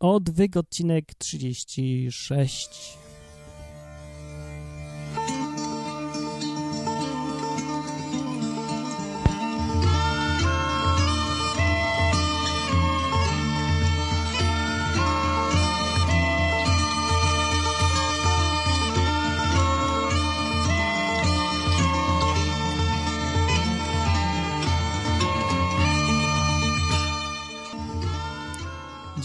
Odwyk, odcinek 36.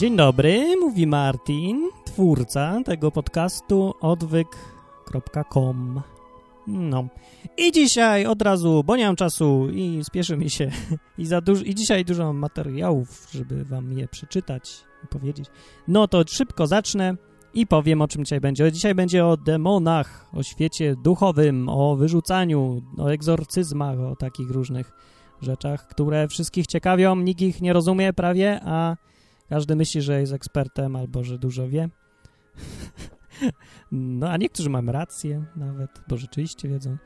Dzień dobry, mówi Martin, twórca tego podcastu odwyk.com. No. I dzisiaj od razu, bo nie mam czasu i spieszy mi się i za dużo, i dzisiaj dużo mam materiałów, żeby wam je przeczytać i powiedzieć. No to szybko zacznę i powiem o czym dzisiaj będzie. Dzisiaj będzie o demonach, o świecie duchowym, o wyrzucaniu, o egzorcyzmach, o takich różnych rzeczach, które wszystkich ciekawią, nikt ich nie rozumie prawie, a każdy myśli, że jest ekspertem albo że dużo wie. No, a niektórzy mają rację nawet, bo rzeczywiście wiedzą.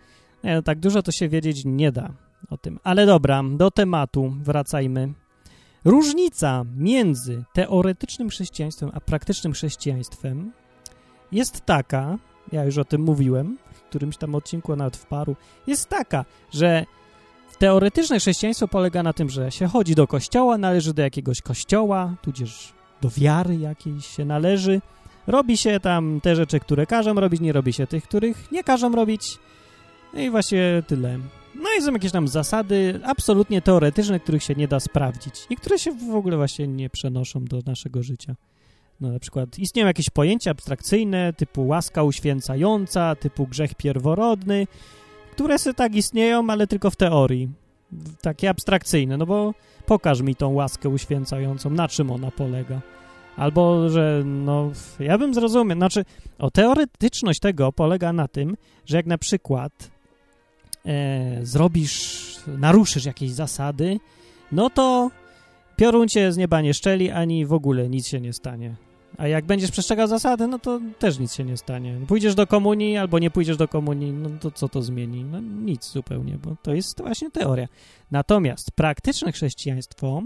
Nie, no, tak dużo to się wiedzieć nie da o tym. Ale dobra, do tematu wracajmy. Różnica między teoretycznym chrześcijaństwem a praktycznym chrześcijaństwem jest taka, ja już o tym mówiłem w którymś tam odcinku, nawet w paru, jest taka, że Teoretyczne chrześcijaństwo polega na tym, że się chodzi do kościoła, należy do jakiegoś kościoła, tudzież do wiary jakiejś się należy. Robi się tam te rzeczy, które każą robić, nie robi się tych, których nie każą robić. No i właśnie tyle. No i są jakieś tam zasady absolutnie teoretyczne, których się nie da sprawdzić i które się w ogóle właśnie nie przenoszą do naszego życia. No na przykład istnieją jakieś pojęcia abstrakcyjne typu łaska uświęcająca, typu grzech pierworodny, które se tak istnieją, ale tylko w teorii. Takie abstrakcyjne, no bo pokaż mi tą łaskę uświęcającą, na czym ona polega. Albo, że no, ja bym zrozumiał, znaczy, o teoretyczność tego polega na tym, że jak na przykład e, zrobisz, naruszysz jakieś zasady, no to piorun cię z nieba nie szczeli, ani w ogóle nic się nie stanie. A jak będziesz przestrzegał zasady, no to też nic się nie stanie. Pójdziesz do komunii albo nie pójdziesz do komunii, no to co to zmieni? No nic zupełnie, bo to jest właśnie teoria. Natomiast praktyczne chrześcijaństwo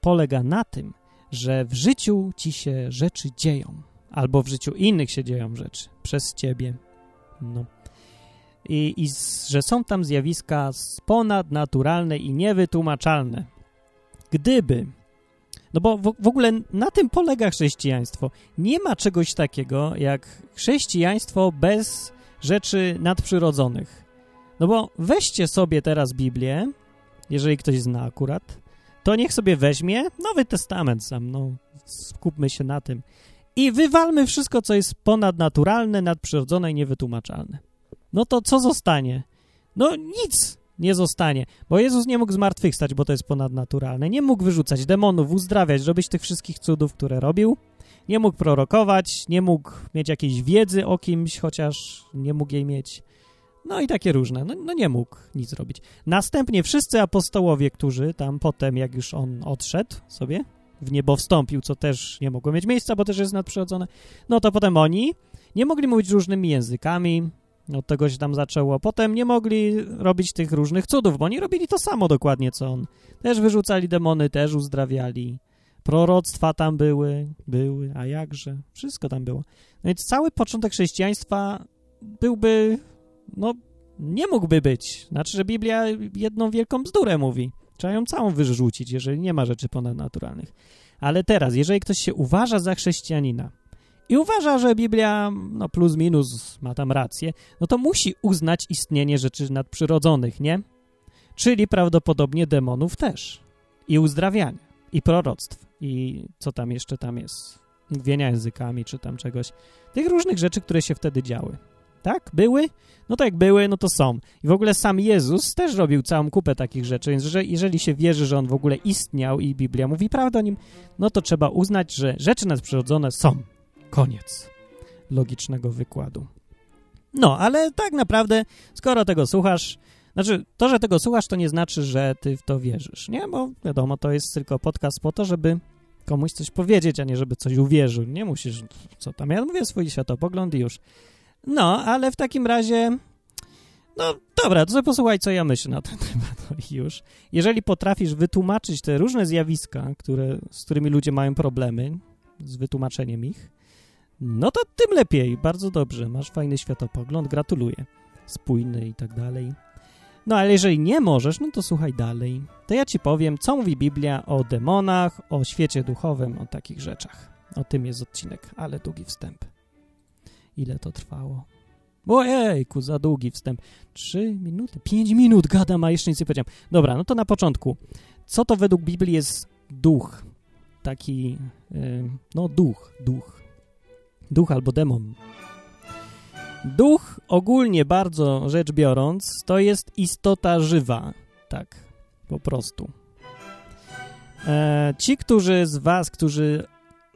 polega na tym, że w życiu ci się rzeczy dzieją, albo w życiu innych się dzieją rzeczy przez ciebie. No. I, i że są tam zjawiska ponadnaturalne i niewytłumaczalne. Gdyby no bo w, w, ogóle na tym polega chrześcijaństwo. Nie ma czegoś takiego jak chrześcijaństwo bez rzeczy nadprzyrodzonych. No bo weźcie sobie teraz Biblię, jeżeli ktoś zna akurat, to niech sobie weźmie Nowy Testament sam, no skupmy się na tym. I wywalmy wszystko, co jest ponadnaturalne, nadprzyrodzone i niewytłumaczalne. No to co zostanie? No nic nie zostanie. Bo Jezus nie mógł zmartwychwstać, bo to jest ponadnaturalne. Nie mógł wyrzucać demonów, uzdrawiać, robić tych wszystkich cudów, które robił. Nie mógł prorokować, nie mógł mieć jakiejś wiedzy o kimś, chociaż nie mógł jej mieć. No i takie różne. No, no nie mógł nic robić. Następnie wszyscy apostołowie, którzy tam potem, jak już on odszedł sobie, w niebo wstąpił, co też nie mogło mieć miejsca, bo też jest nadprzyrodzone, no to potem oni nie mogli mówić różnymi językami, od tego się tam zaczęło. Potem nie mogli robić tych różnych cudów, bo oni robili to samo dokładnie, co on. Też wyrzucali demony, też uzdrawiali. Proroctwa tam były, były, a jakże? Wszystko tam było. No więc cały początek chrześcijaństwa byłby, no, nie mógłby być. Znaczy, że Biblia jedną wielką bzdurę mówi. Trzeba ją całą wyrzucić, jeżeli nie ma rzeczy ponadnaturalnych. Ale teraz, jeżeli ktoś się uważa za chrześcijanina, i uważa, że Biblia, no plus minus, ma tam rację, no to musi uznać istnienie rzeczy nadprzyrodzonych, nie? Czyli prawdopodobnie demonów też. I uzdrawiania, i proroctw, i co tam jeszcze tam jest, mówienia językami, czy tam czegoś. Tych różnych rzeczy, które się wtedy działy. Tak? Były? No tak, były, no to są. I w ogóle sam Jezus też robił całą kupę takich rzeczy, więc że jeżeli się wierzy, że On w ogóle istniał i Biblia mówi prawdę o Nim, no to trzeba uznać, że rzeczy nadprzyrodzone są. Koniec logicznego wykładu. No, ale tak naprawdę, skoro tego słuchasz, znaczy, to, że tego słuchasz, to nie znaczy, że ty w to wierzysz, nie? Bo wiadomo, to jest tylko podcast po to, żeby komuś coś powiedzieć, a nie żeby coś uwierzył. Nie musisz, co tam, ja mówię swój światopogląd i już. No, ale w takim razie, no dobra, to sobie posłuchaj, co ja myślę na ten temat no już. Jeżeli potrafisz wytłumaczyć te różne zjawiska, które, z którymi ludzie mają problemy, z wytłumaczeniem ich, no to tym lepiej, bardzo dobrze, masz fajny światopogląd, gratuluję, spójny i tak dalej. No ale jeżeli nie możesz, no to słuchaj dalej. To ja ci powiem, co mówi Biblia o demonach, o świecie duchowym, o takich rzeczach. O tym jest odcinek, ale długi wstęp. Ile to trwało? Ojejku, za długi wstęp. Trzy minuty, pięć minut gadam, a jeszcze nic nie powiedziałem. Dobra, no to na początku. Co to według Biblii jest duch? Taki, yy, no duch, duch. Duch albo demon. Duch, ogólnie bardzo rzecz biorąc, to jest istota żywa. Tak, po prostu. E, ci, którzy z was, którzy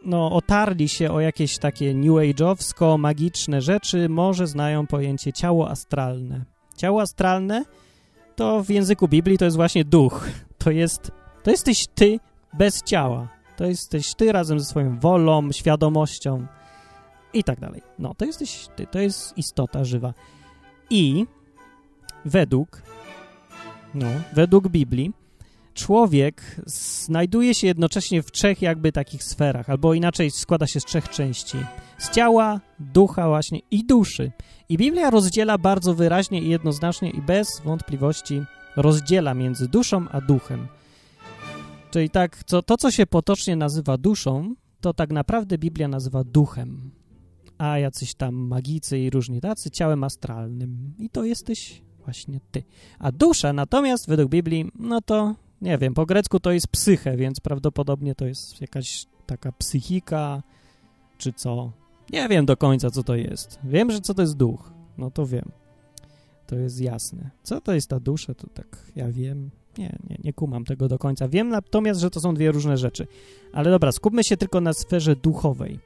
no, otarli się o jakieś takie new age'owsko, magiczne rzeczy, może znają pojęcie ciało astralne. Ciało astralne to w języku Biblii to jest właśnie duch. To jest, to jesteś ty bez ciała. To jesteś ty razem ze swoją wolą, świadomością i tak dalej. No, to jesteś ty, to jest istota żywa. I według, no, według Biblii człowiek znajduje się jednocześnie w trzech jakby takich sferach, albo inaczej składa się z trzech części. Z ciała, ducha właśnie i duszy. I Biblia rozdziela bardzo wyraźnie i jednoznacznie i bez wątpliwości rozdziela między duszą a duchem. Czyli tak, co, to co się potocznie nazywa duszą, to tak naprawdę Biblia nazywa duchem. A jacyś tam magicy i różni tacy ciałem astralnym. I to jesteś właśnie ty. A dusza natomiast według Biblii, no to nie wiem, po grecku to jest psyche, więc prawdopodobnie to jest jakaś taka psychika, czy co. Nie wiem do końca, co to jest. Wiem, że co to jest duch. No to wiem. To jest jasne. Co to jest ta dusza, to tak ja wiem. Nie, nie, nie kumam tego do końca. Wiem natomiast, że to są dwie różne rzeczy. Ale dobra, skupmy się tylko na sferze duchowej.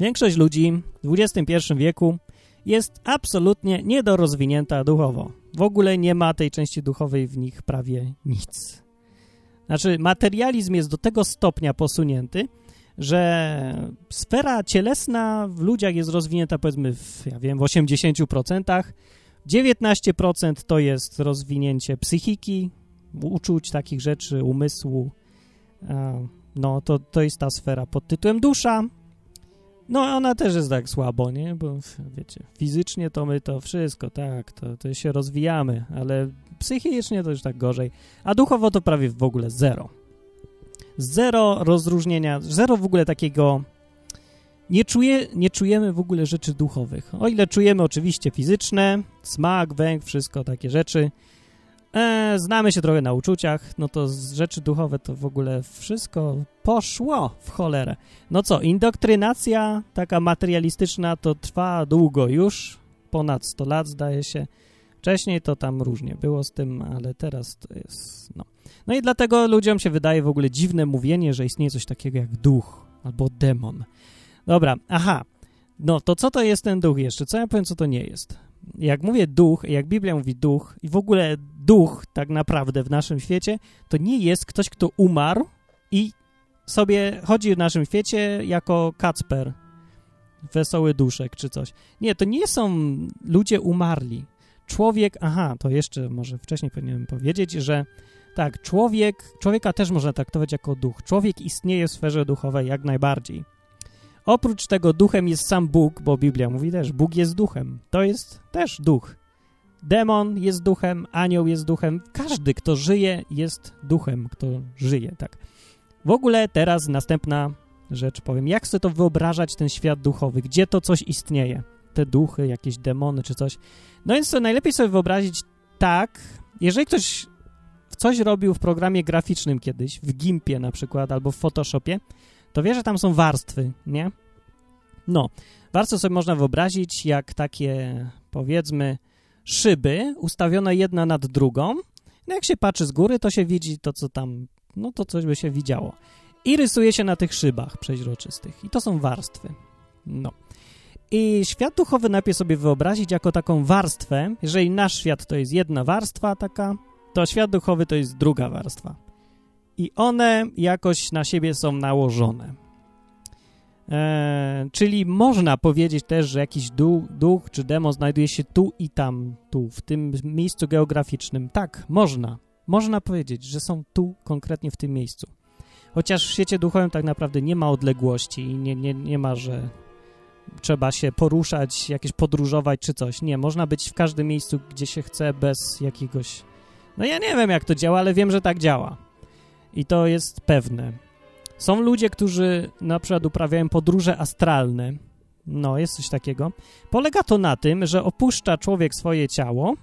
Większość ludzi w XXI wieku jest absolutnie niedorozwinięta duchowo. W ogóle nie ma tej części duchowej w nich prawie nic. Znaczy, materializm jest do tego stopnia posunięty, że sfera cielesna w ludziach jest rozwinięta powiedzmy w, ja wiem, w 80%, 19% to jest rozwinięcie psychiki, uczuć, takich rzeczy, umysłu. No, to, to jest ta sfera pod tytułem dusza. No, ona też jest tak słabo, nie? Bo wiecie, fizycznie to my to wszystko, tak, to, to się rozwijamy, ale psychicznie to już tak gorzej, a duchowo to prawie w ogóle zero. Zero rozróżnienia, zero w ogóle takiego... Nie, czuje, nie czujemy w ogóle rzeczy duchowych. O ile czujemy oczywiście fizyczne, smak, węch, wszystko takie rzeczy. E, znamy się trochę na uczuciach, no to z rzeczy duchowe to w ogóle wszystko poszło w cholerę. No co, indoktrynacja taka materialistyczna to trwa długo już, ponad 100 lat zdaje się. Wcześniej to tam różnie było z tym, ale teraz to jest, no. No i dlatego ludziom się wydaje w ogóle dziwne mówienie, że istnieje coś takiego jak duch albo demon. Dobra, aha, no to co to jest ten duch jeszcze? Co ja powiem, co to nie jest? Jak mówię duch, jak Biblia mówi duch i w ogóle duch tak naprawdę w naszym świecie, to nie jest ktoś, kto umarł i sobie chodzi w naszym świecie jako Kacper, wesoły duszek czy coś. Nie, to nie są ludzie umarli człowiek, aha, to jeszcze może wcześniej powinienem powiedzieć, że tak, człowiek, człowieka też można traktować jako duch. Człowiek istnieje w sferze duchowej jak najbardziej. Oprócz tego duchem jest sam Bóg, bo Biblia mówi też, Bóg jest duchem. To jest też duch. Demon jest duchem, anioł jest duchem. Każdy, kto żyje, jest duchem, kto żyje, tak. W ogóle teraz następna rzecz powiem. Jak sobie to wyobrażać, ten świat duchowy? Gdzie to coś istnieje? Te duchy, jakieś demony czy coś. No więc to najlepiej sobie wyobrazić tak, jeżeli ktoś coś robił w programie graficznym kiedyś, w Gimpie na przykład, albo w Photoshopie, to wie, że tam są warstwy, nie? No, warstwy sobie można wyobrazić jak takie, powiedzmy, szyby ustawione jedna nad drugą. No jak się patrzy z góry, to się widzi to, co tam, no to coś by się widziało. I rysuje się na tych szybach przeźroczystych. I to są warstwy. No. I świat duchowy najpierw sobie wyobrazić jako taką warstwę. Jeżeli nasz świat to jest jedna warstwa taka, to świat duchowy to jest druga warstwa. I one jakoś na siebie są nałożone. Eee, czyli można powiedzieć też, że jakiś duch, duch czy demon znajduje się tu i tam, tu, w tym miejscu geograficznym. Tak, można. Można powiedzieć, że są tu, konkretnie w tym miejscu. Chociaż w świecie duchowym tak naprawdę nie ma odległości i nie, nie, nie ma, że trzeba się poruszać, jakieś podróżować czy coś. Nie, można być w każdym miejscu, gdzie się chce, bez jakiegoś... No ja nie wiem, jak to działa, ale wiem, że tak działa. I to jest pewne. Są ludzie, którzy na przykład uprawiają podróże astralne. No, jest coś takiego. Polega to na tym, że opuszcza człowiek swoje ciało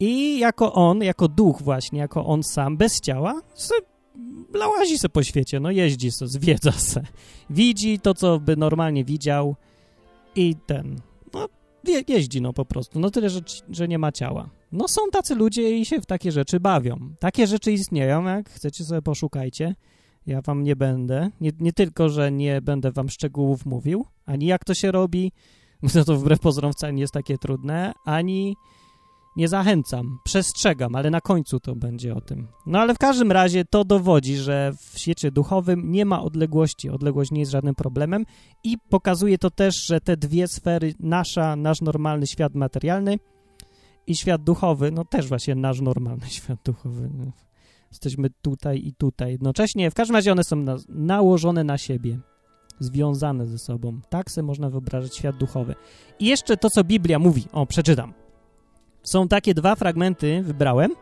i jako on, jako duch właśnie, jako on sam, bez ciała, se lałazi se po świecie, no jeździ se, zwiedza se. Widzi to, co by normalnie widział i ten, no je, jeździ no po prostu. No tyle, że, że nie ma ciała. No są tacy ludzie i się w takie rzeczy bawią. Takie rzeczy istnieją, jak chcecie sobie poszukajcie. Ja wam nie będę. Nie, nie tylko, że nie będę wam szczegółów mówił, ani jak to się robi, no to wbrew pozorom wcale nie jest takie trudne, ani nie zachęcam, przestrzegam, ale na końcu to będzie o tym. No ale w każdym razie to dowodzi, że w świecie duchowym nie ma odległości. Odległość nie jest żadnym problemem i pokazuje to też, że te dwie sfery, nasza, nasz normalny świat materialny i świat duchowy, no też właśnie nasz normalny świat duchowy. Jesteśmy tutaj i tutaj jednocześnie. W każdym razie one są na, nałożone na siebie, związane ze sobą. Tak sobie można wyobrazić świat duchowy. I jeszcze to, co Biblia mówi. O, przeczytam. Są takie dwa fragmenty, wybrałem,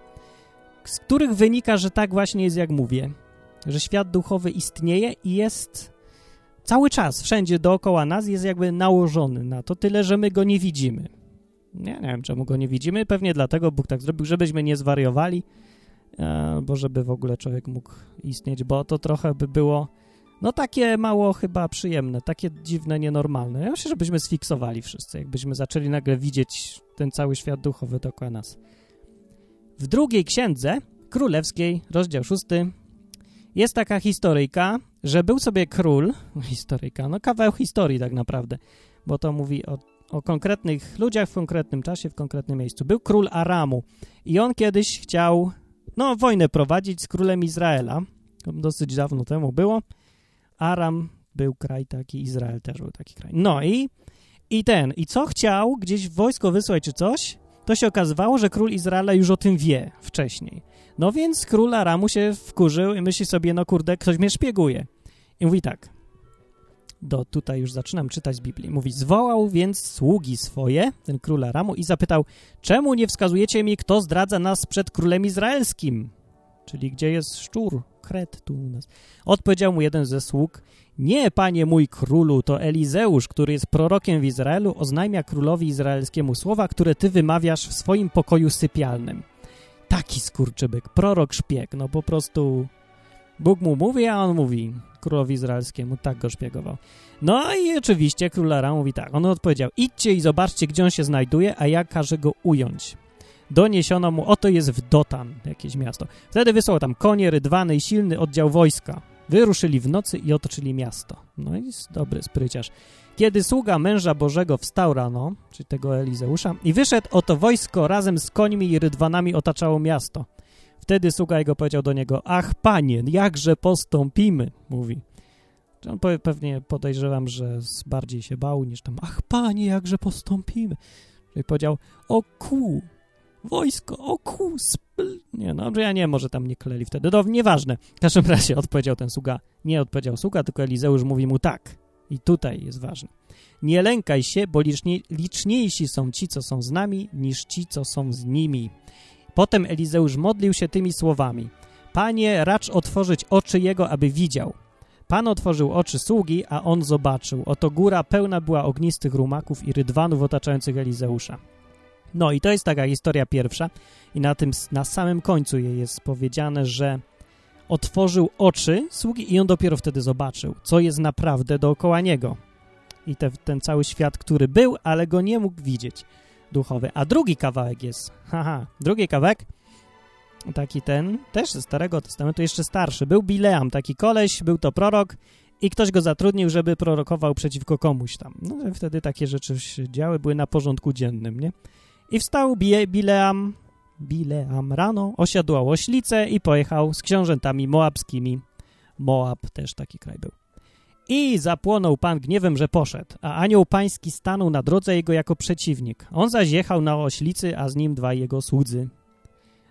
z których wynika, że tak właśnie jest, jak mówię. Że świat duchowy istnieje i jest cały czas, wszędzie dookoła nas jest jakby nałożony na to, tyle, że my go nie widzimy. Nie, nie wiem, czemu go nie widzimy. Pewnie dlatego Bóg tak zrobił, żebyśmy nie zwariowali, albo żeby w ogóle człowiek mógł istnieć, bo to trochę by było, no takie mało chyba przyjemne, takie dziwne, nienormalne. Ja myślę, żebyśmy sfiksowali wszyscy, jakbyśmy zaczęli nagle widzieć ten cały świat duchowy dookoła nas. W drugiej księdze królewskiej, rozdział szósty, jest taka historyjka, że był sobie król, historyjka, no kawał historii tak naprawdę, bo to mówi o, o konkretnych ludziach w konkretnym czasie, w konkretnym miejscu. Był król Aramu i on kiedyś chciał, no, wojnę prowadzić z królem Izraela. Dosyć dawno temu było. Aram był kraj taki, Izrael też był taki kraj. No i i ten, i co chciał gdzieś wojsko wysłać czy coś, to się okazywało, że król Izraela już o tym wie wcześniej. No więc król Aramu się wkurzył i myśli sobie, no kurde, ktoś mnie szpieguje. I mówi tak, do, tutaj już zaczynam czytać z Biblii. Mówi, zwołał więc sługi swoje, ten król Aramu, i zapytał, czemu nie wskazujecie mi, kto zdradza nas przed królem izraelskim? Czyli gdzie jest szczur, kret tu u nas. Odpowiedział mu jeden ze sług, nie, panie mój królu, to Elizeusz, który jest prorokiem w Izraelu, oznajmia królowi izraelskiemu słowa, które ty wymawiasz w swoim pokoju sypialnym. Taki skurczybyk, prorok szpieg, no po prostu Bóg mu mówi, a on mówi królowi izraelskiemu, tak go szpiegował. No i oczywiście król Aram mówi tak, on odpowiedział, idźcie i zobaczcie, gdzie on się znajduje, a ja każę go ująć. Doniesiono mu, oto jest w Dotan, jakieś miasto. Wtedy wysłał tam konie, rydwany i silny oddział wojska. Wyruszyli w nocy i otoczyli miasto. No i dobry spryciarz. Kiedy sługa męża Bożego wstał rano, czyli tego Elizeusza, i wyszedł, oto wojsko razem z końmi i rydwanami otaczało miasto. Wtedy sługa jego powiedział do niego, ach panie, jakże postąpimy, mówi. On pewnie podejrzewam, że bardziej się bał niż tam, ach panie, jakże postąpimy. Czyli powiedział, o ku, wojsko, o ku, spl... Nie, no, że ja nie, może tam nie kleli wtedy. No, nieważne. W każdym razie odpowiedział ten sługa. Nie odpowiedział sługa, tylko Elizeusz mówi mu tak. I tutaj jest ważne. Nie lękaj się, bo licznie, liczniejsi są ci, co są z nami, niż ci, co są z nimi. Potem Elizeusz modlił się tymi słowami. Panie, racz otworzyć oczy jego, aby widział. Pan otworzył oczy sługi, a on zobaczył. Oto góra pełna była ognistych rumaków i rydwanów otaczających Elizeusza. No i to jest taka historia pierwsza i na tym, na samym końcu jej jest powiedziane, że otworzył oczy sługi i on dopiero wtedy zobaczył, co jest naprawdę dookoła niego. I te, ten cały świat, który był, ale go nie mógł widzieć duchowy. A drugi kawałek jest, haha, drugi kawałek, taki ten, też ze Starego Testamentu, jeszcze starszy. Był Bileam, taki koleś, był to prorok i ktoś go zatrudnił, żeby prorokował przeciwko komuś tam. No wtedy takie rzeczy się działy, były na porządku dziennym, nie? I wstał Bileam, Bileam rano, osiadł oślicę i pojechał z książętami moabskimi. Moab też taki kraj był. I zapłonął Pan gniewem, że poszedł, a anioł pański stanął na drodze jego jako przeciwnik. On zaś jechał na oślicy, a z nim dwa jego słudzy.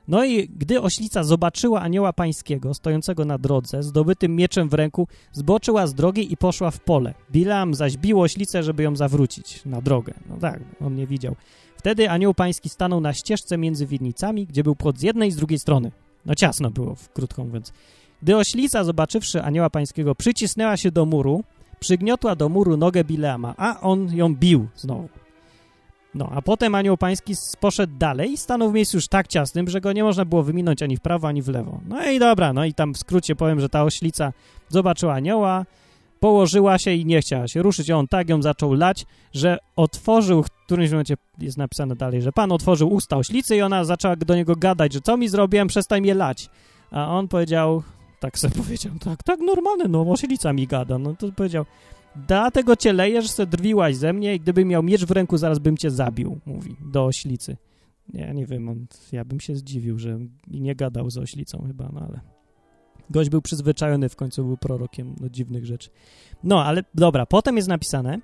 No i gdy oślica zobaczyła anioła pańskiego stojącego na drodze, zdobytym mieczem w ręku, zboczyła z drogi i poszła w pole. Bilam zaś bił oślicę, żeby ją zawrócić na drogę. No tak, on nie widział. Wtedy anioł pański stanął na ścieżce między winnicami, gdzie był płot z jednej i z drugiej strony. No ciasno było, krótko mówiąc. Gdy oślica, zobaczywszy anioła pańskiego, przycisnęła się do muru, przygniotła do muru nogę Bileama, a on ją bił znowu. No, a potem anioł pański poszedł dalej i stanął w miejscu już tak ciasnym, że go nie można było wyminąć ani w prawo, ani w lewo. No i dobra, no i tam w skrócie powiem, że ta oślica zobaczyła anioła, położyła się i nie chciała się ruszyć. On tak ją zaczął lać, że otworzył, w którymś momencie jest napisane dalej, że pan otworzył usta oślicy i ona zaczęła do niego gadać, że co mi zrobiłem, przestań mnie lać. A on powiedział, tak sobie powiedział, tak, tak normalne, no oślica mi gada. No to powiedział, Dlatego cię leję, że se drwiłaś ze mnie i gdybym miał miecz w ręku, zaraz bym cię zabił, mówi, do oślicy. Ja nie wiem, on, ja bym się zdziwił, że nie gadał z oślicą chyba, no ale... Gość był przyzwyczajony, w końcu był prorokiem do dziwnych rzeczy. No, ale dobra, potem jest napisane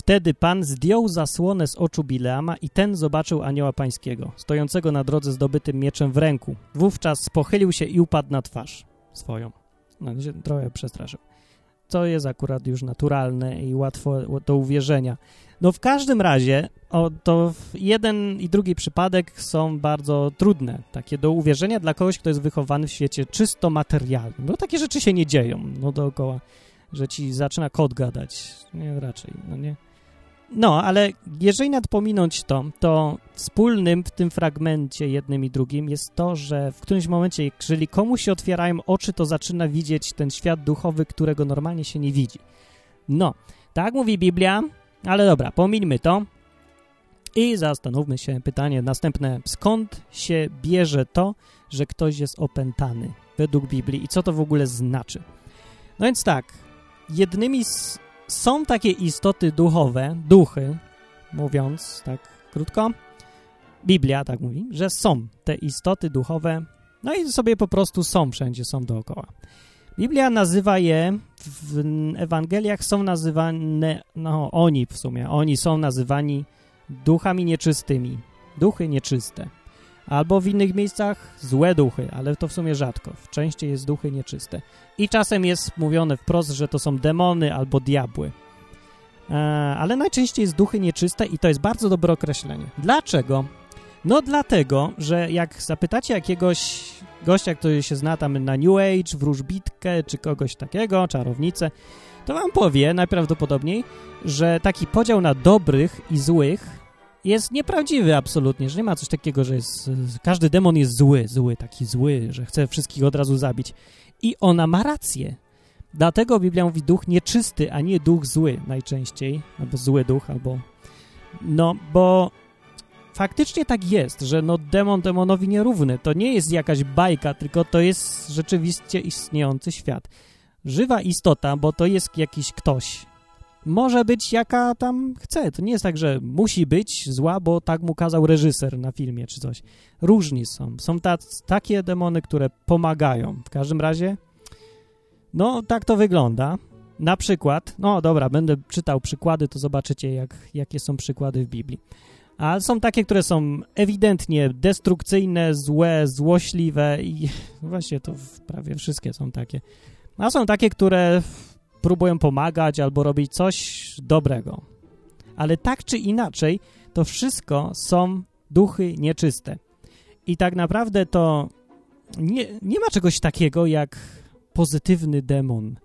Wtedy Pan zdjął zasłonę z oczu Bileama i ten zobaczył anioła pańskiego, stojącego na drodze zdobytym mieczem w ręku. Wówczas pochylił się i upadł na twarz swoją. No, się trochę przestraszył to jest akurat już naturalne i łatwo do uwierzenia. No w każdym razie o, to jeden i drugi przypadek są bardzo trudne, takie do uwierzenia dla kogoś, kto jest wychowany w świecie czysto materialnym. No takie rzeczy się nie dzieją, no dookoła, że ci zaczyna kod gadać. Nie, raczej, no nie. No, ale jeżeli nadpominąć to, to wspólnym w tym fragmencie jednym i drugim jest to, że w którymś momencie, jeżeli komuś się otwierają oczy, to zaczyna widzieć ten świat duchowy, którego normalnie się nie widzi. No, tak mówi Biblia, ale dobra, pomińmy to i zastanówmy się, pytanie następne, skąd się bierze to, że ktoś jest opętany według Biblii i co to w ogóle znaczy? No więc tak, jednymi z są takie istoty duchowe, duchy, mówiąc tak krótko, Biblia tak mówi, że są te istoty duchowe, no i sobie po prostu są wszędzie, są dookoła. Biblia nazywa je, w Ewangeliach są nazywane, no oni w sumie, oni są nazywani duchami nieczystymi, duchy nieczyste. Albo w innych miejscach złe duchy, ale to w sumie rzadko. Częściej jest duchy nieczyste. I czasem jest mówione wprost, że to są demony albo diabły. E, ale najczęściej jest duchy nieczyste i to jest bardzo dobre określenie. Dlaczego? No dlatego, że jak zapytacie jakiegoś gościa, który się zna tam na New Age, wróżbitkę czy kogoś takiego, czarownicę, to wam powie najprawdopodobniej, że taki podział na dobrych i złych jest nieprawdziwy absolutnie, że nie ma coś takiego, że jest, każdy demon jest zły, zły, taki zły, że chce wszystkich od razu zabić. I ona ma rację. Dlatego Biblia mówi duch nieczysty, a nie duch zły najczęściej, albo zły duch, albo... No, bo faktycznie tak jest, że no demon demonowi nierówny. To nie jest jakaś bajka, tylko to jest rzeczywiście istniejący świat. Żywa istota, bo to jest jakiś ktoś, może być jaka tam chce. To nie jest tak, że musi być zła, bo tak mu kazał reżyser na filmie czy coś. Różni są. Są ta, takie demony, które pomagają. W każdym razie, no tak to wygląda. Na przykład, no dobra, będę czytał przykłady, to zobaczycie, jak, jakie są przykłady w Biblii. A są takie, które są ewidentnie destrukcyjne, złe, złośliwe i właśnie to prawie wszystkie są takie. A są takie, które próbują pomagać albo robić coś dobrego. Ale tak czy inaczej, to wszystko są duchy nieczyste. I tak naprawdę to nie, nie ma czegoś takiego jak pozytywny demon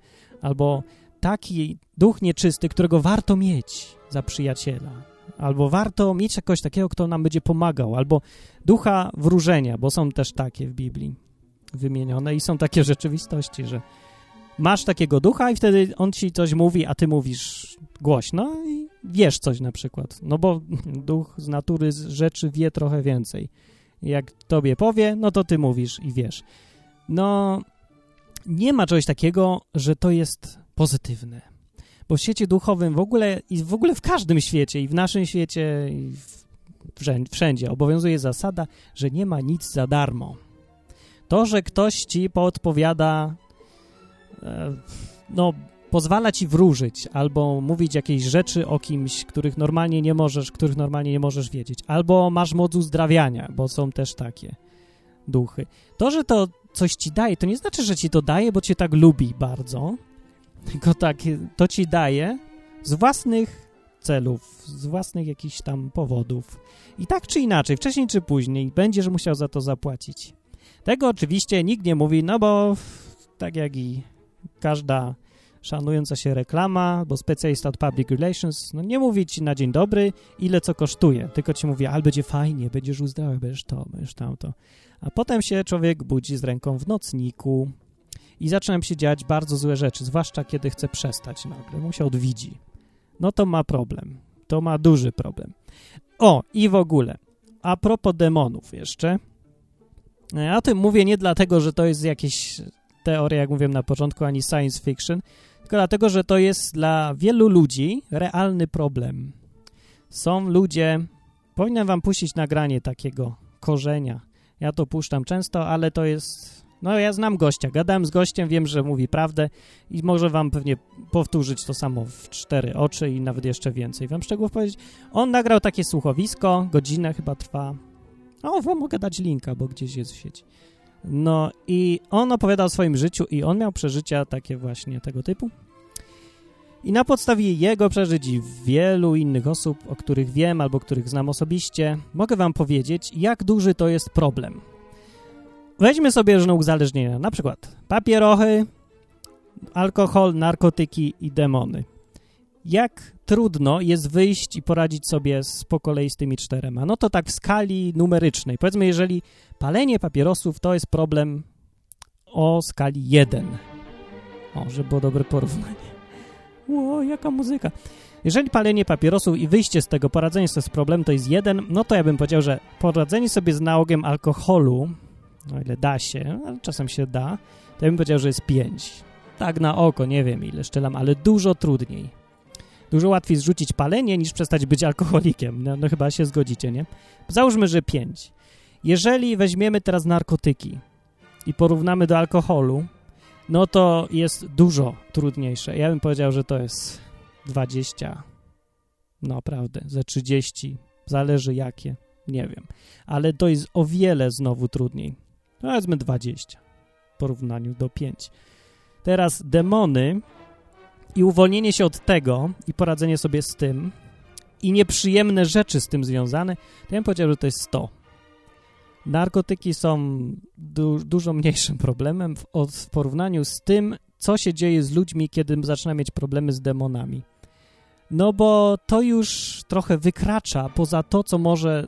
albo taki duch nieczysty, którego warto mieć za przyjaciela. Albo warto mieć jakoś takiego, kto nam będzie pomagał. Albo ducha wróżenia, bo są też takie w Biblii wymienione i są takie rzeczywistości, że masz takiego ducha i wtedy on ci coś mówi, a ty mówisz głośno i wiesz coś na przykład. No bo duch z natury z rzeczy wie trochę więcej. Jak tobie powie, no to ty mówisz i wiesz. No, nie ma czegoś takiego, że to jest pozytywne. Bo w świecie duchowym w ogóle i w ogóle w każdym świecie i w naszym świecie i wszędzie obowiązuje zasada, że nie ma nic za darmo. To, że ktoś ci podpowiada no, pozwala ci wróżyć albo mówić jakieś rzeczy o kimś, których normalnie nie możesz, których normalnie nie możesz wiedzieć, albo masz moc uzdrawiania, bo są też takie duchy. To, że to coś ci daje, to nie znaczy, że ci to daje, bo cię tak lubi bardzo, tylko tak, to ci daje z własnych celów, z własnych jakichś tam powodów. I tak czy inaczej, wcześniej czy później, będziesz musiał za to zapłacić. Tego oczywiście nikt nie mówi, no bo tak jak i każda szanująca się reklama, bo specjalista od public relations, no nie mówi ci na dzień dobry, ile co kosztuje, tylko ci mówi, ale będzie fajnie, będziesz uzdrawiał, będziesz to, będziesz tamto. A potem się człowiek budzi z ręką w nocniku i zaczynają się dziać bardzo złe rzeczy, zwłaszcza kiedy chce przestać nagle, mu się odwidzi. No to ma problem, to ma duży problem. O, i w ogóle, a propos demonów jeszcze, o tym mówię nie dlatego, że to jest jakieś teoria, jak mówiłem na początku, ani science fiction, tylko dlatego, że to jest dla wielu ludzi realny problem. Są ludzie, powinienem wam puścić nagranie takiego korzenia. Ja to puszczam często, ale to jest... No ja znam gościa, gadałem z gościem, wiem, że mówi prawdę i może wam pewnie powtórzyć to samo w cztery oczy i nawet jeszcze więcej wam szczegółów powiedzieć. On nagrał takie słuchowisko, godzinę chyba trwa. O, wam mogę dać linka, bo gdzieś jest w sieci. No i on opowiadał o swoim życiu i on miał przeżycia takie właśnie tego typu. I na podstawie jego przeżyć i wielu innych osób, o których wiem albo których znam osobiście, mogę wam powiedzieć, jak duży to jest problem. Weźmy sobie różne uzależnienia, na przykład papierochy, alkohol, narkotyki i demony. Jak trudno jest wyjść i poradzić sobie z, po kolei z tymi czterema? No to tak w skali numerycznej. Powiedzmy, jeżeli palenie papierosów to jest problem o skali 1. O, żeby było dobre porównanie. Ło, jaka muzyka. Jeżeli palenie papierosów i wyjście z tego, poradzenie sobie z problemem to jest jeden, no to ja bym powiedział, że poradzenie sobie z nałogiem alkoholu, o ile da się, ale czasem się da, to ja bym powiedział, że jest pięć. Tak na oko, nie wiem ile szczelam, ale dużo trudniej. Dużo łatwiej zrzucić palenie niż przestać być alkoholikiem. No, no chyba się zgodzicie, nie? Załóżmy, że pięć. Jeżeli weźmiemy teraz narkotyki i porównamy do alkoholu, no to jest dużo trudniejsze. Ja bym powiedział, że to jest 20, naprawdę, ze 30, zależy jakie, nie wiem. Ale to jest o wiele znowu trudniej. Powiedzmy 20 w porównaniu do 5. Teraz demony i uwolnienie się od tego i poradzenie sobie z tym i nieprzyjemne rzeczy z tym związane, to ja bym powiedział, że to jest 100. Narkotyki są du dużo mniejszym problemem w, w porównaniu z tym, co się dzieje z ludźmi, kiedy zaczyna mieć problemy z demonami. No bo to już trochę wykracza poza to, co może,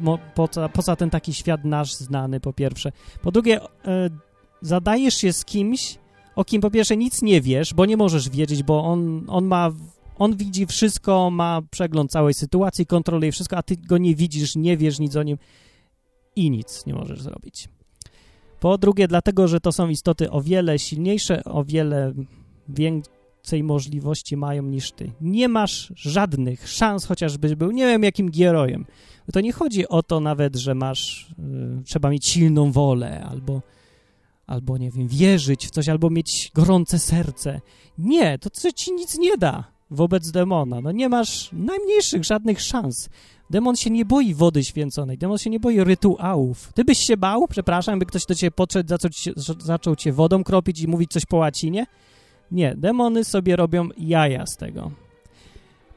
mo, poza, poza ten taki świat nasz znany, po pierwsze. Po drugie, e, zadajesz się z kimś, o kim po pierwsze nic nie wiesz, bo nie możesz wiedzieć, bo on, on ma, on widzi wszystko, ma przegląd całej sytuacji, kontroluje wszystko, a ty go nie widzisz, nie wiesz nic o nim i nic nie możesz zrobić. Po drugie, dlatego, że to są istoty o wiele silniejsze, o wiele więcej możliwości mają niż ty. Nie masz żadnych szans, chociażbyś był, nie wiem, jakim gierojem. To nie chodzi o to nawet, że masz, y, trzeba mieć silną wolę albo, albo, nie wiem, wierzyć w coś, albo mieć gorące serce. Nie, to ci nic nie da wobec demona. No nie masz najmniejszych żadnych szans. Demon się nie boi wody święconej, demon się nie boi rytuałów. Ty byś się bał, przepraszam, by ktoś do ciebie podszedł, zaczął, cię, zaczął cię wodą kropić i mówić coś po łacinie? Nie, demony sobie robią jaja z tego.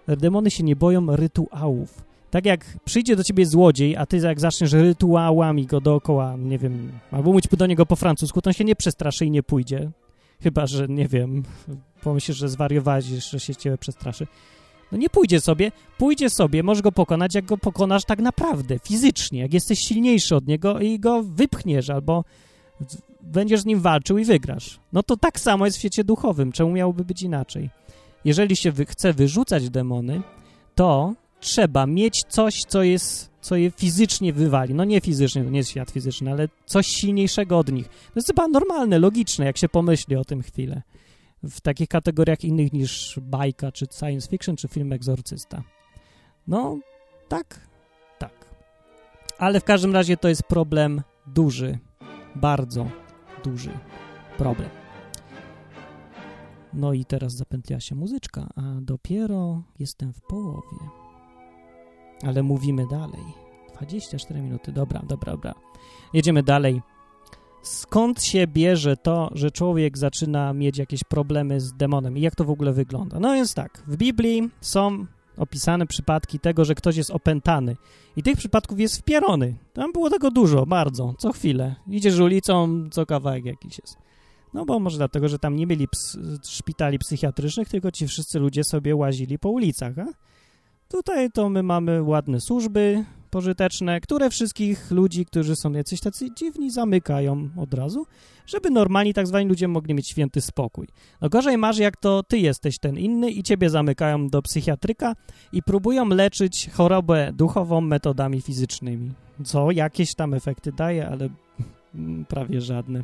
Demony się nie boją rytuałów. Tak jak przyjdzie do ciebie złodziej, a ty jak zaczniesz rytuałami go dookoła, nie wiem, albo mówić do niego po francusku, to on się nie przestraszy i nie pójdzie. Chyba, że, nie wiem, pomyślisz, że zwariowałeś, że się ciebie przestraszy. No nie pójdzie sobie, pójdzie sobie, możesz go pokonać, jak go pokonasz tak naprawdę, fizycznie, jak jesteś silniejszy od niego i go wypchniesz, albo będziesz z nim walczył i wygrasz. No to tak samo jest w świecie duchowym, czemu miałoby być inaczej? Jeżeli się wy chce wyrzucać demony, to trzeba mieć coś, co jest, co je fizycznie wywali. No nie fizycznie, to nie jest świat fizyczny, ale coś silniejszego od nich. To jest chyba normalne, logiczne, jak się pomyśli o tym chwilę w takich kategoriach innych niż bajka, czy science fiction, czy film Egzorcysta. No, tak, tak. Ale w każdym razie to jest problem duży, bardzo duży problem. No i teraz zapętliła się muzyczka, a dopiero jestem w połowie. Ale mówimy dalej. 24 minuty, dobra, dobra, dobra. Jedziemy dalej. Skąd się bierze to, że człowiek zaczyna mieć jakieś problemy z demonem i jak to w ogóle wygląda? No więc tak, w Biblii są opisane przypadki tego, że ktoś jest opętany. I tych przypadków jest wpierony. Tam było tego dużo, bardzo, co chwilę. Idziesz ulicą, co kawałek jakiś jest. No bo może dlatego, że tam nie mieli ps szpitali psychiatrycznych, tylko ci wszyscy ludzie sobie łazili po ulicach, a? Tutaj to my mamy ładne służby pożyteczne, które wszystkich ludzi, którzy są jacyś tacy dziwni, zamykają od razu, żeby normalni tak zwani ludzie mogli mieć święty spokój. No gorzej masz, jak to ty jesteś ten inny i ciebie zamykają do psychiatryka i próbują leczyć chorobę duchową metodami fizycznymi. Co jakieś tam efekty daje, ale prawie żadne.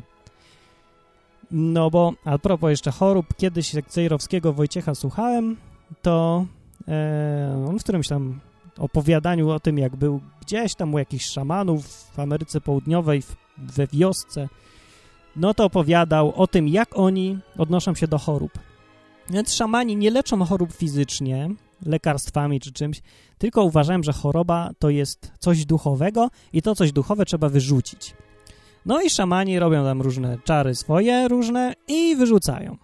No bo, a propos jeszcze chorób, kiedyś Cejrowskiego Wojciecha słuchałem, to w którymś tam opowiadaniu o tym, jak był gdzieś tam u jakichś szamanów w Ameryce Południowej, w, we wiosce, no to opowiadał o tym, jak oni odnoszą się do chorób. Więc szamani nie leczą chorób fizycznie, lekarstwami czy czymś, tylko uważają, że choroba to jest coś duchowego i to coś duchowe trzeba wyrzucić. No i szamani robią tam różne czary swoje, różne i wyrzucają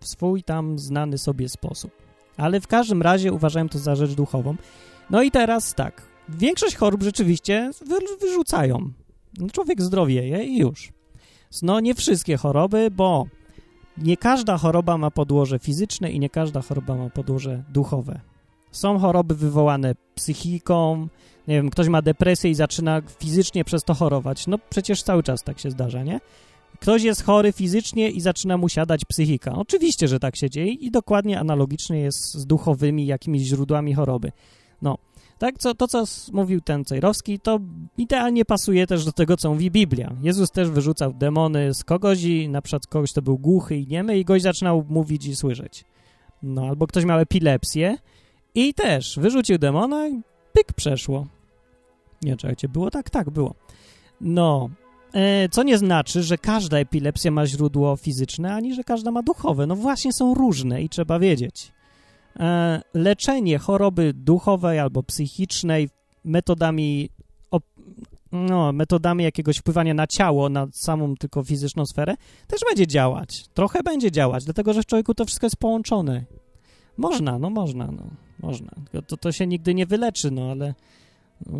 w swój tam znany sobie sposób. Ale w każdym razie uważają to za rzecz duchową. No i teraz tak, większość chorób rzeczywiście wy, wyrzucają. Człowiek zdrowieje i już. No nie wszystkie choroby, bo nie każda choroba ma podłoże fizyczne i nie każda choroba ma podłoże duchowe. Są choroby wywołane psychiką, nie wiem, ktoś ma depresję i zaczyna fizycznie przez to chorować. No przecież cały czas tak się zdarza, nie? Ktoś jest chory fizycznie i zaczyna mu siadać psychika. Oczywiście, że tak się dzieje i dokładnie analogicznie jest z duchowymi jakimiś źródłami choroby. No, tak, co, to co mówił ten Cejrowski, to idealnie pasuje też do tego, co mówi Biblia. Jezus też wyrzucał demony z kogoś i na przykład kogoś, to był głuchy i niemy i goś zaczynał mówić i słyszeć. No, albo ktoś miał epilepsję i też wyrzucił demona i pyk, przeszło. Nie, czekajcie, było tak? Tak, było. No, co nie znaczy, że każda epilepsja ma źródło fizyczne, ani że każda ma duchowe. No właśnie są różne i trzeba wiedzieć. E, leczenie choroby duchowej albo psychicznej metodami no, metodami jakiegoś wpływania na ciało, na samą tylko fizyczną sferę, też będzie działać. Trochę będzie działać, dlatego że w człowieku to wszystko jest połączone. Można, no można, no, można. To, to się nigdy nie wyleczy, no ale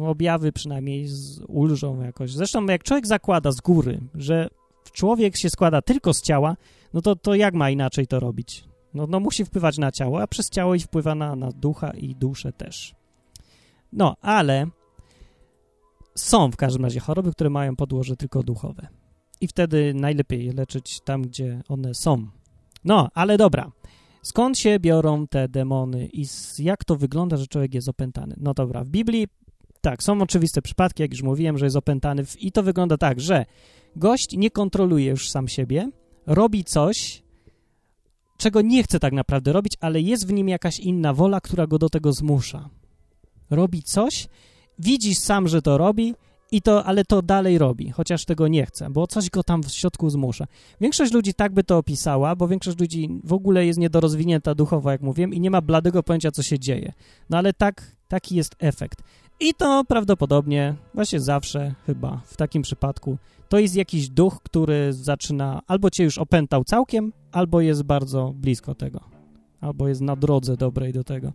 objawy przynajmniej ulżą jakoś. Zresztą jak człowiek zakłada z góry, że człowiek się składa tylko z ciała, no to, to jak ma inaczej to robić? No, no musi wpływać na ciało, a przez ciało i wpływa na, na ducha i duszę też. No, ale są w każdym razie choroby, które mają podłoże tylko duchowe. I wtedy najlepiej je leczyć tam, gdzie one są. No, ale dobra. Skąd się biorą te demony i jak to wygląda, że człowiek jest opętany? No dobra, w Biblii tak, są oczywiste przypadki, jak już mówiłem, że jest opętany w... i to wygląda tak, że gość nie kontroluje już sam siebie, robi coś, czego nie chce tak naprawdę robić, ale jest w nim jakaś inna wola, która go do tego zmusza. Robi coś, widzisz sam, że to robi, i to, ale to dalej robi, chociaż tego nie chce, bo coś go tam w środku zmusza. Większość ludzi tak by to opisała, bo większość ludzi w ogóle jest niedorozwinięta duchowo, jak mówiłem, i nie ma bladego pojęcia, co się dzieje. No ale tak, taki jest efekt. I to prawdopodobnie, właśnie zawsze chyba w takim przypadku, to jest jakiś duch, który zaczyna, albo cię już opętał całkiem, albo jest bardzo blisko tego, albo jest na drodze dobrej do tego.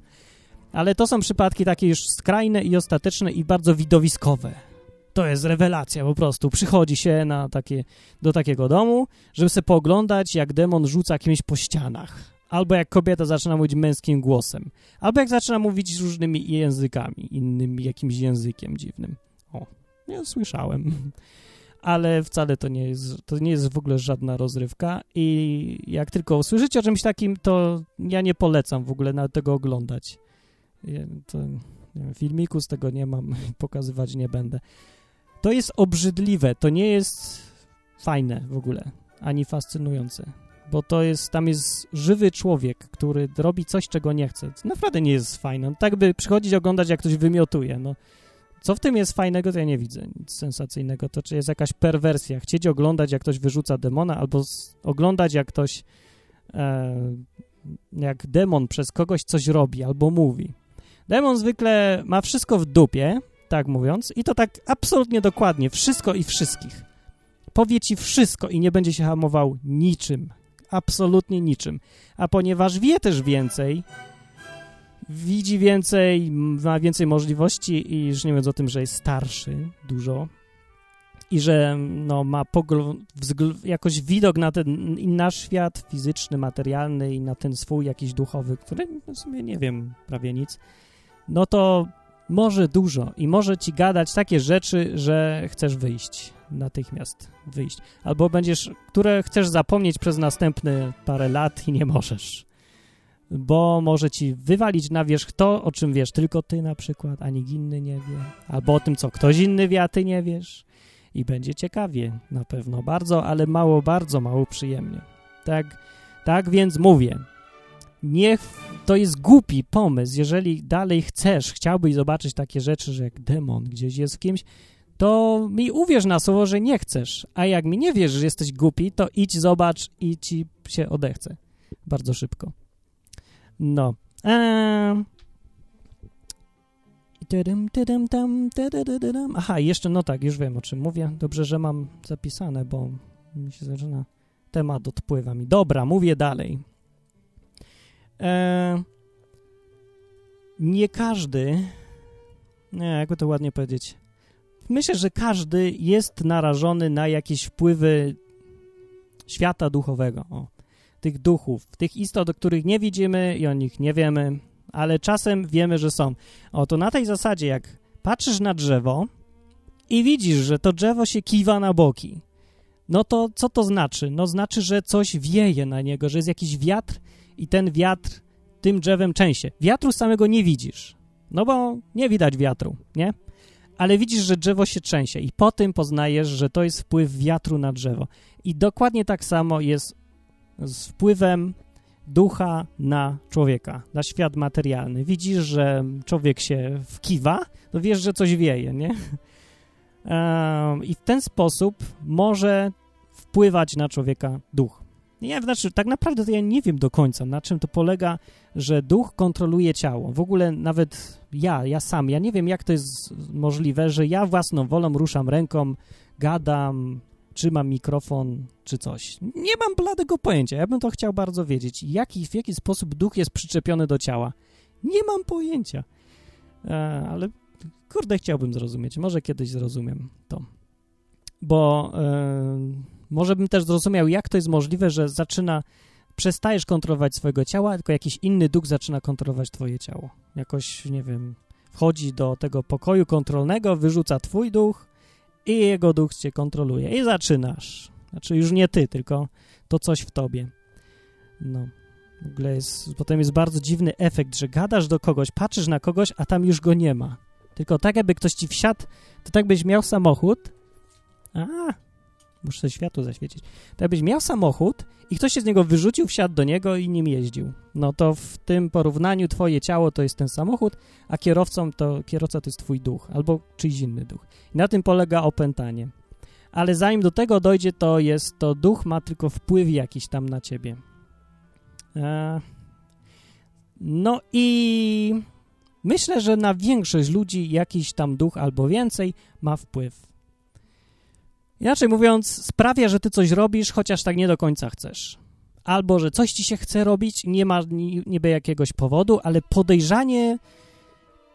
Ale to są przypadki takie już skrajne i ostateczne i bardzo widowiskowe. To jest rewelacja po prostu. Przychodzi się na takie, do takiego domu, żeby sobie pooglądać, jak demon rzuca kimś po ścianach albo jak kobieta zaczyna mówić męskim głosem, albo jak zaczyna mówić różnymi językami, innym jakimś językiem dziwnym. O, nie słyszałem. Ale wcale to nie jest, to nie jest w ogóle żadna rozrywka i jak tylko usłyszycie o czymś takim, to ja nie polecam w ogóle tego oglądać. To, wiem, filmiku z tego nie mam, pokazywać nie będę. To jest obrzydliwe, to nie jest fajne w ogóle, ani fascynujące bo to jest, tam jest żywy człowiek, który robi coś, czego nie chce. Naprawdę nie jest fajne. No, tak by przychodzić, oglądać, jak ktoś wymiotuje, no. Co w tym jest fajnego, to ja nie widzę nic sensacyjnego. To czy jest jakaś perwersja. Chcieć oglądać, jak ktoś wyrzuca demona, albo oglądać, jak ktoś e, jak demon przez kogoś coś robi albo mówi. Demon zwykle ma wszystko w dupie, tak mówiąc, i to tak absolutnie dokładnie, wszystko i wszystkich. Powie ci wszystko i nie będzie się hamował niczym, absolutnie niczym. A ponieważ wie też więcej, widzi więcej, ma więcej możliwości i już nie mówiąc o tym, że jest starszy dużo i że no, ma jakoś widok na ten nasz świat fizyczny, materialny i na ten swój jakiś duchowy, który w sumie nie wiem prawie nic, no to może dużo i może ci gadać takie rzeczy, że chcesz wyjść natychmiast, wyjść. Albo będziesz, które chcesz zapomnieć przez następne parę lat i nie możesz. Bo może ci wywalić na wierzch to, o czym wiesz tylko ty na przykład, a nikt inny nie wie. Albo o tym, co ktoś inny wie, a ty nie wiesz. I będzie ciekawie, na pewno bardzo, ale mało, bardzo mało przyjemnie. Tak, tak więc mówię, niech to jest głupi pomysł, jeżeli dalej chcesz, chciałbyś zobaczyć takie rzeczy, że jak demon gdzieś jest w kimś, to mi uwierz na słowo, że nie chcesz, a jak mi nie wiesz, że jesteś głupi, to idź, zobacz i ci się odechce. Bardzo szybko. No. Aha, jeszcze, no tak, już wiem, o czym mówię. Dobrze, że mam zapisane, bo mi się zaczyna... Temat odpływa mi. Dobra, mówię dalej. Nie każdy, nie, jakby to ładnie powiedzieć, myślę, że każdy jest narażony na jakieś wpływy świata duchowego, o, tych duchów, tych istot, o których nie widzimy i o nich nie wiemy, ale czasem wiemy, że są. O, to na tej zasadzie, jak patrzysz na drzewo i widzisz, że to drzewo się kiwa na boki, no to co to znaczy? No znaczy, że coś wieje na niego, że jest jakiś wiatr i ten wiatr tym drzewem częściej. Wiatru samego nie widzisz, no bo nie widać wiatru, nie? Ale widzisz, że drzewo się trzęsie i po tym poznajesz, że to jest wpływ wiatru na drzewo. I dokładnie tak samo jest z wpływem ducha na człowieka, na świat materialny. Widzisz, że człowiek się wkiwa, to wiesz, że coś wieje, nie? I w ten sposób może wpływać na człowieka duch. Ja, znaczy, tak naprawdę to ja nie wiem do końca, na czym to polega, że duch kontroluje ciało. W ogóle nawet ja, ja sam, ja nie wiem, jak to jest możliwe, że ja własną wolą ruszam ręką, gadam, trzymam mikrofon czy coś. Nie mam bladego pojęcia. Ja bym to chciał bardzo wiedzieć. Jaki, w jaki sposób duch jest przyczepiony do ciała? Nie mam pojęcia. E, ale kurde, chciałbym zrozumieć. Może kiedyś zrozumiem to. Bo... E, może bym też zrozumiał, jak to jest możliwe, że zaczyna, przestajesz kontrolować swojego ciała, tylko jakiś inny duch zaczyna kontrolować twoje ciało. Jakoś, nie wiem, wchodzi do tego pokoju kontrolnego, wyrzuca twój duch i jego duch cię kontroluje. I zaczynasz. Znaczy już nie ty, tylko to coś w tobie. No. W ogóle jest, potem jest bardzo dziwny efekt, że gadasz do kogoś, patrzysz na kogoś, a tam już go nie ma. Tylko tak, jakby ktoś ci wsiadł, to tak byś miał samochód, a, Muszę światło zaświecić. To jakbyś miał samochód i ktoś się z niego wyrzucił, wsiadł do niego i nim jeździł. No to w tym porównaniu twoje ciało to jest ten samochód, a kierowcą to, kierowca to jest twój duch albo czyjś inny duch. I na tym polega opętanie. Ale zanim do tego dojdzie, to jest, to duch ma tylko wpływ jakiś tam na ciebie. E... No i myślę, że na większość ludzi jakiś tam duch albo więcej ma wpływ. Inaczej mówiąc, sprawia, że ty coś robisz, chociaż tak nie do końca chcesz. Albo, że coś ci się chce robić, nie ma niby jakiegoś powodu, ale podejrzanie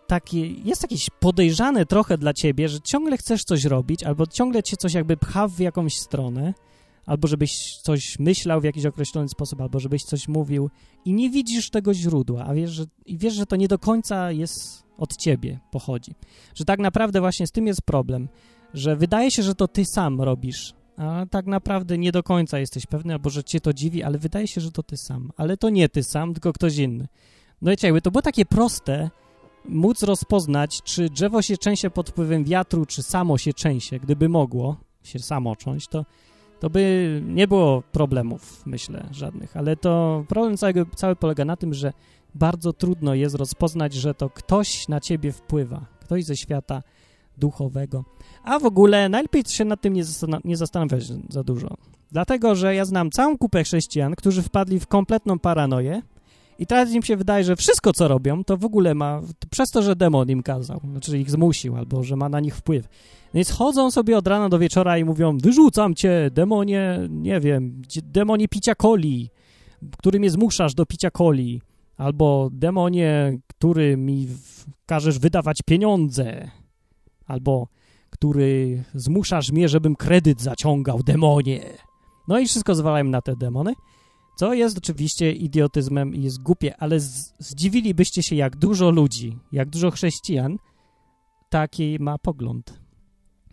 takie, jest jakieś podejrzane trochę dla ciebie, że ciągle chcesz coś robić, albo ciągle cię coś jakby pcha w jakąś stronę, albo żebyś coś myślał w jakiś określony sposób, albo żebyś coś mówił i nie widzisz tego źródła, a wiesz, że, i wiesz, że to nie do końca jest od ciebie pochodzi. Że tak naprawdę właśnie z tym jest problem, że wydaje się, że to ty sam robisz, a tak naprawdę nie do końca jesteś pewny, albo że cię to dziwi, ale wydaje się, że to ty sam. Ale to nie ty sam, tylko ktoś inny. No wiecie, jakby to było takie proste, móc rozpoznać, czy drzewo się trzęsie pod wpływem wiatru, czy samo się trzęsie, gdyby mogło się samo cząść, to, to by nie było problemów, myślę, żadnych. Ale to problem całego, cały polega na tym, że bardzo trudno jest rozpoznać, że to ktoś na ciebie wpływa, ktoś ze świata duchowego. A w ogóle najlepiej się nad tym nie, zastan nie zastanawiać za dużo. Dlatego, że ja znam całą kupę chrześcijan, którzy wpadli w kompletną paranoję i teraz im się wydaje, że wszystko, co robią, to w ogóle ma, przez to, że demon im kazał, znaczy ich zmusił, albo że ma na nich wpływ. Więc chodzą sobie od rana do wieczora i mówią, wyrzucam cię, demonie, nie wiem, demonie picia coli, który mnie zmuszasz do picia coli, albo demonie, który mi każesz wydawać pieniądze, albo który zmuszasz mnie, żebym kredyt zaciągał, demonie. No i wszystko zwalają na te demony, co jest oczywiście idiotyzmem i jest głupie, ale zdziwilibyście się, jak dużo ludzi, jak dużo chrześcijan taki ma pogląd.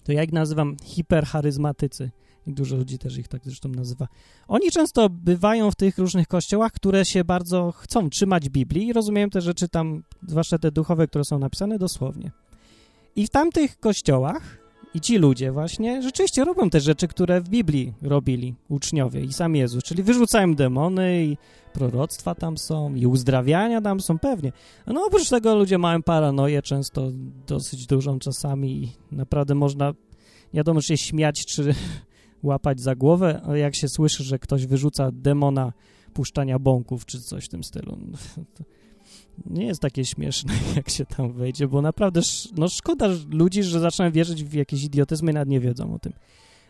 To ja ich nazywam hipercharyzmatycy. I dużo ludzi też ich tak zresztą nazywa. Oni często bywają w tych różnych kościołach, które się bardzo chcą trzymać Biblii i rozumieją te rzeczy tam, zwłaszcza te duchowe, które są napisane dosłownie. I w tamtych kościołach i ci ludzie właśnie rzeczywiście robią te rzeczy, które w Biblii robili uczniowie i sam Jezus, czyli wyrzucają demony i proroctwa tam są i uzdrawiania tam są pewnie. No oprócz tego ludzie mają paranoję często dosyć dużą czasami i naprawdę można nie wiadomo, czy się śmiać, czy łapać za głowę, ale jak się słyszy, że ktoś wyrzuca demona puszczania bąków, czy coś w tym stylu, to nie jest takie śmieszne, jak się tam wejdzie, bo naprawdę no szkoda ludzi, że zaczynają wierzyć w jakieś idiotyzmy i nawet nie wiedzą o tym.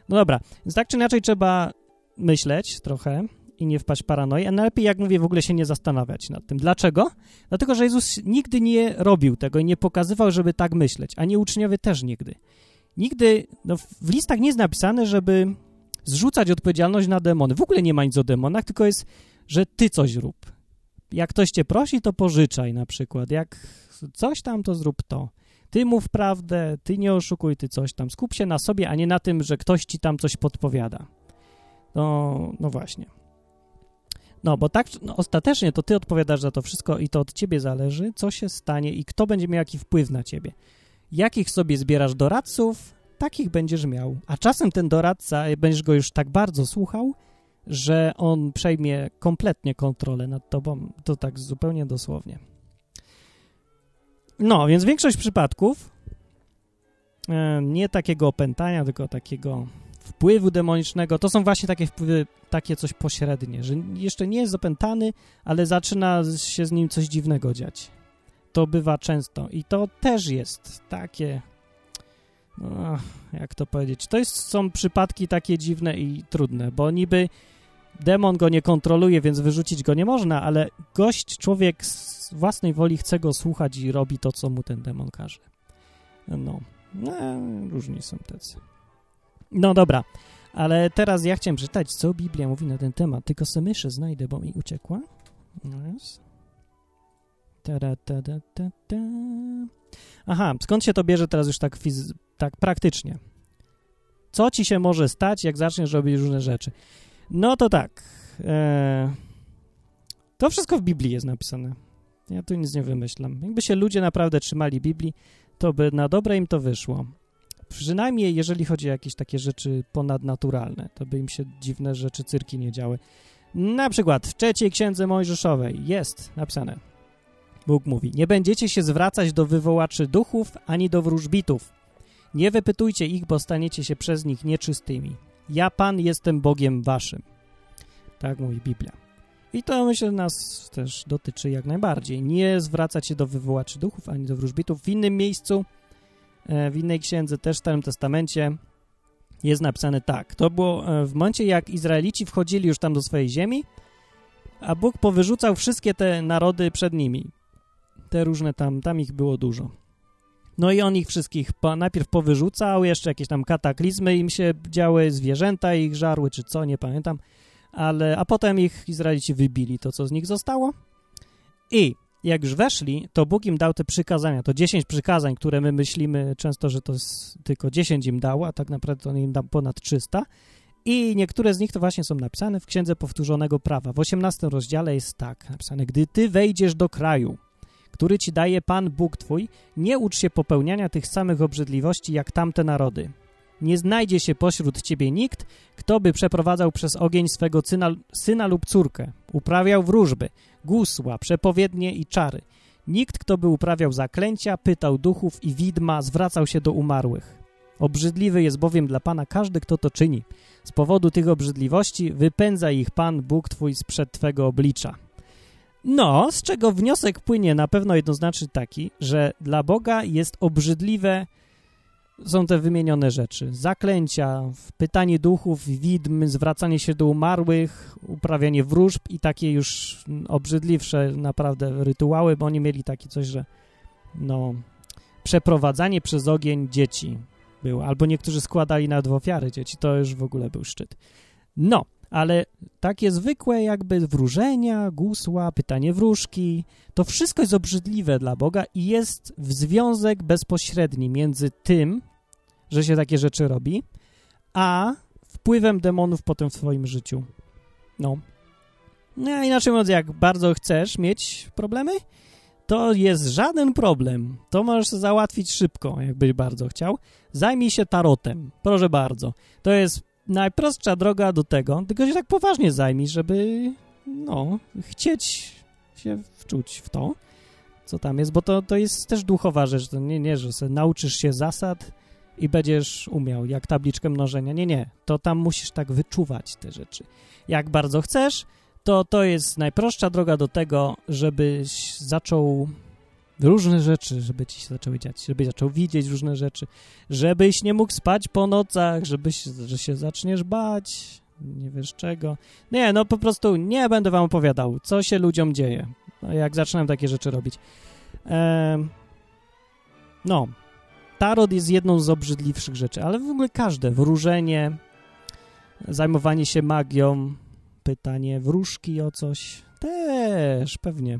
No dobra, więc tak czy inaczej trzeba myśleć trochę i nie wpaść paranoję, a najlepiej, jak mówię, w ogóle się nie zastanawiać nad tym. Dlaczego? Dlatego, że Jezus nigdy nie robił tego i nie pokazywał, żeby tak myśleć, ani uczniowie też nigdy. Nigdy, no w listach nie jest napisane, żeby zrzucać odpowiedzialność na demony. W ogóle nie ma nic o demonach, tylko jest, że ty coś rób. Jak ktoś cię prosi, to pożyczaj na przykład. Jak coś tam, to zrób to. Ty mów prawdę, ty nie oszukuj, ty coś tam. Skup się na sobie, a nie na tym, że ktoś ci tam coś podpowiada. No, no właśnie. No, bo tak no, ostatecznie to ty odpowiadasz za to wszystko i to od ciebie zależy, co się stanie i kto będzie miał jaki wpływ na ciebie. Jakich sobie zbierasz doradców, takich będziesz miał. A czasem ten doradca, będziesz go już tak bardzo słuchał, że on przejmie kompletnie kontrolę nad tobą, to tak zupełnie dosłownie. No, więc większość przypadków e, nie takiego opętania, tylko takiego wpływu demonicznego, to są właśnie takie wpływy, takie coś pośrednie, że jeszcze nie jest opętany, ale zaczyna się z nim coś dziwnego dziać. To bywa często i to też jest takie no, jak to powiedzieć, to jest, są przypadki takie dziwne i trudne, bo niby demon go nie kontroluje, więc wyrzucić go nie można, ale gość, człowiek z własnej woli chce go słuchać i robi to, co mu ten demon każe. No, no różni są tacy. No dobra, ale teraz ja chciałem czytać, co Biblia mówi na ten temat, tylko sobie myszę znajdę, bo mi uciekła. Ta, ta. Aha, skąd się to bierze teraz już tak, tak praktycznie? Co ci się może stać, jak zaczniesz robić różne rzeczy? No to tak. E, to wszystko w Biblii jest napisane. Ja tu nic nie wymyślam. Jakby się ludzie naprawdę trzymali Biblii, to by na dobre im to wyszło. Przynajmniej jeżeli chodzi o jakieś takie rzeczy ponadnaturalne, to by im się dziwne rzeczy, cyrki nie działy. Na przykład w trzeciej księdze Mojżeszowej jest napisane Bóg mówi, nie będziecie się zwracać do wywołaczy duchów ani do wróżbitów. Nie wypytujcie ich, bo staniecie się przez nich nieczystymi. Ja, Pan, jestem Bogiem waszym. Tak mówi Biblia. I to myślę nas też dotyczy jak najbardziej. Nie zwracać się do wywołaczy duchów ani do wróżbitów. W innym miejscu, e, w innej księdze, też w Starym Testamencie jest napisane tak. To było e, w momencie, jak Izraelici wchodzili już tam do swojej ziemi, a Bóg powyrzucał wszystkie te narody przed nimi te różne tam, tam ich było dużo. No i on ich wszystkich po, najpierw powyrzucał, jeszcze jakieś tam kataklizmy im się działy, zwierzęta ich żarły, czy co, nie pamiętam, ale, a potem ich Izraelici wybili, to co z nich zostało. I jak już weszli, to Bóg im dał te przykazania, to 10 przykazań, które my myślimy często, że to jest tylko 10 im dało, a tak naprawdę on im dał ponad 300. I niektóre z nich to właśnie są napisane w Księdze Powtórzonego Prawa. W 18 rozdziale jest tak napisane, gdy ty wejdziesz do kraju, który ci daje Pan Bóg Twój, nie ucz się popełniania tych samych obrzydliwości jak tamte narody. Nie znajdzie się pośród ciebie nikt, kto by przeprowadzał przez ogień swego syna, syna lub córkę, uprawiał wróżby, gusła, przepowiednie i czary. Nikt, kto by uprawiał zaklęcia, pytał duchów i widma, zwracał się do umarłych. Obrzydliwy jest bowiem dla Pana każdy, kto to czyni. Z powodu tych obrzydliwości wypędza ich Pan, Bóg Twój, sprzed Twego oblicza. No, z czego wniosek płynie na pewno jednoznaczny taki, że dla Boga jest obrzydliwe są te wymienione rzeczy. Zaklęcia, pytanie duchów, widm, zwracanie się do umarłych, uprawianie wróżb i takie już obrzydliwsze naprawdę rytuały, bo oni mieli takie coś, że no, przeprowadzanie przez ogień dzieci było, albo niektórzy składali nawet w ofiary dzieci, to już w ogóle był szczyt. No, ale takie zwykłe jakby wróżenia, gusła, pytanie wróżki, to wszystko jest obrzydliwe dla Boga i jest w związek bezpośredni między tym, że się takie rzeczy robi, a wpływem demonów potem w twoim życiu. No. No inaczej mówiąc, jak bardzo chcesz mieć problemy, to jest żaden problem. To możesz załatwić szybko, jakbyś bardzo chciał. Zajmij się tarotem. Proszę bardzo. To jest najprostsza droga do tego, tylko się tak poważnie zajmij, żeby no, chcieć się wczuć w to, co tam jest, bo to, to jest też duchowa rzecz. To nie, nie, że sobie nauczysz się zasad i będziesz umiał, jak tabliczkę mnożenia. Nie, nie. To tam musisz tak wyczuwać te rzeczy. Jak bardzo chcesz, to to jest najprostsza droga do tego, żebyś zaczął różne rzeczy, żeby ci się zaczęły dziać, żebyś zaczął widzieć różne rzeczy, żebyś nie mógł spać po nocach, żebyś, że się zaczniesz bać, nie wiesz czego. Nie, no po prostu nie będę wam opowiadał, co się ludziom dzieje, jak zaczynam takie rzeczy robić. Ehm, no, tarot jest jedną z obrzydliwszych rzeczy, ale w ogóle każde, wróżenie, zajmowanie się magią, pytanie wróżki o coś, też pewnie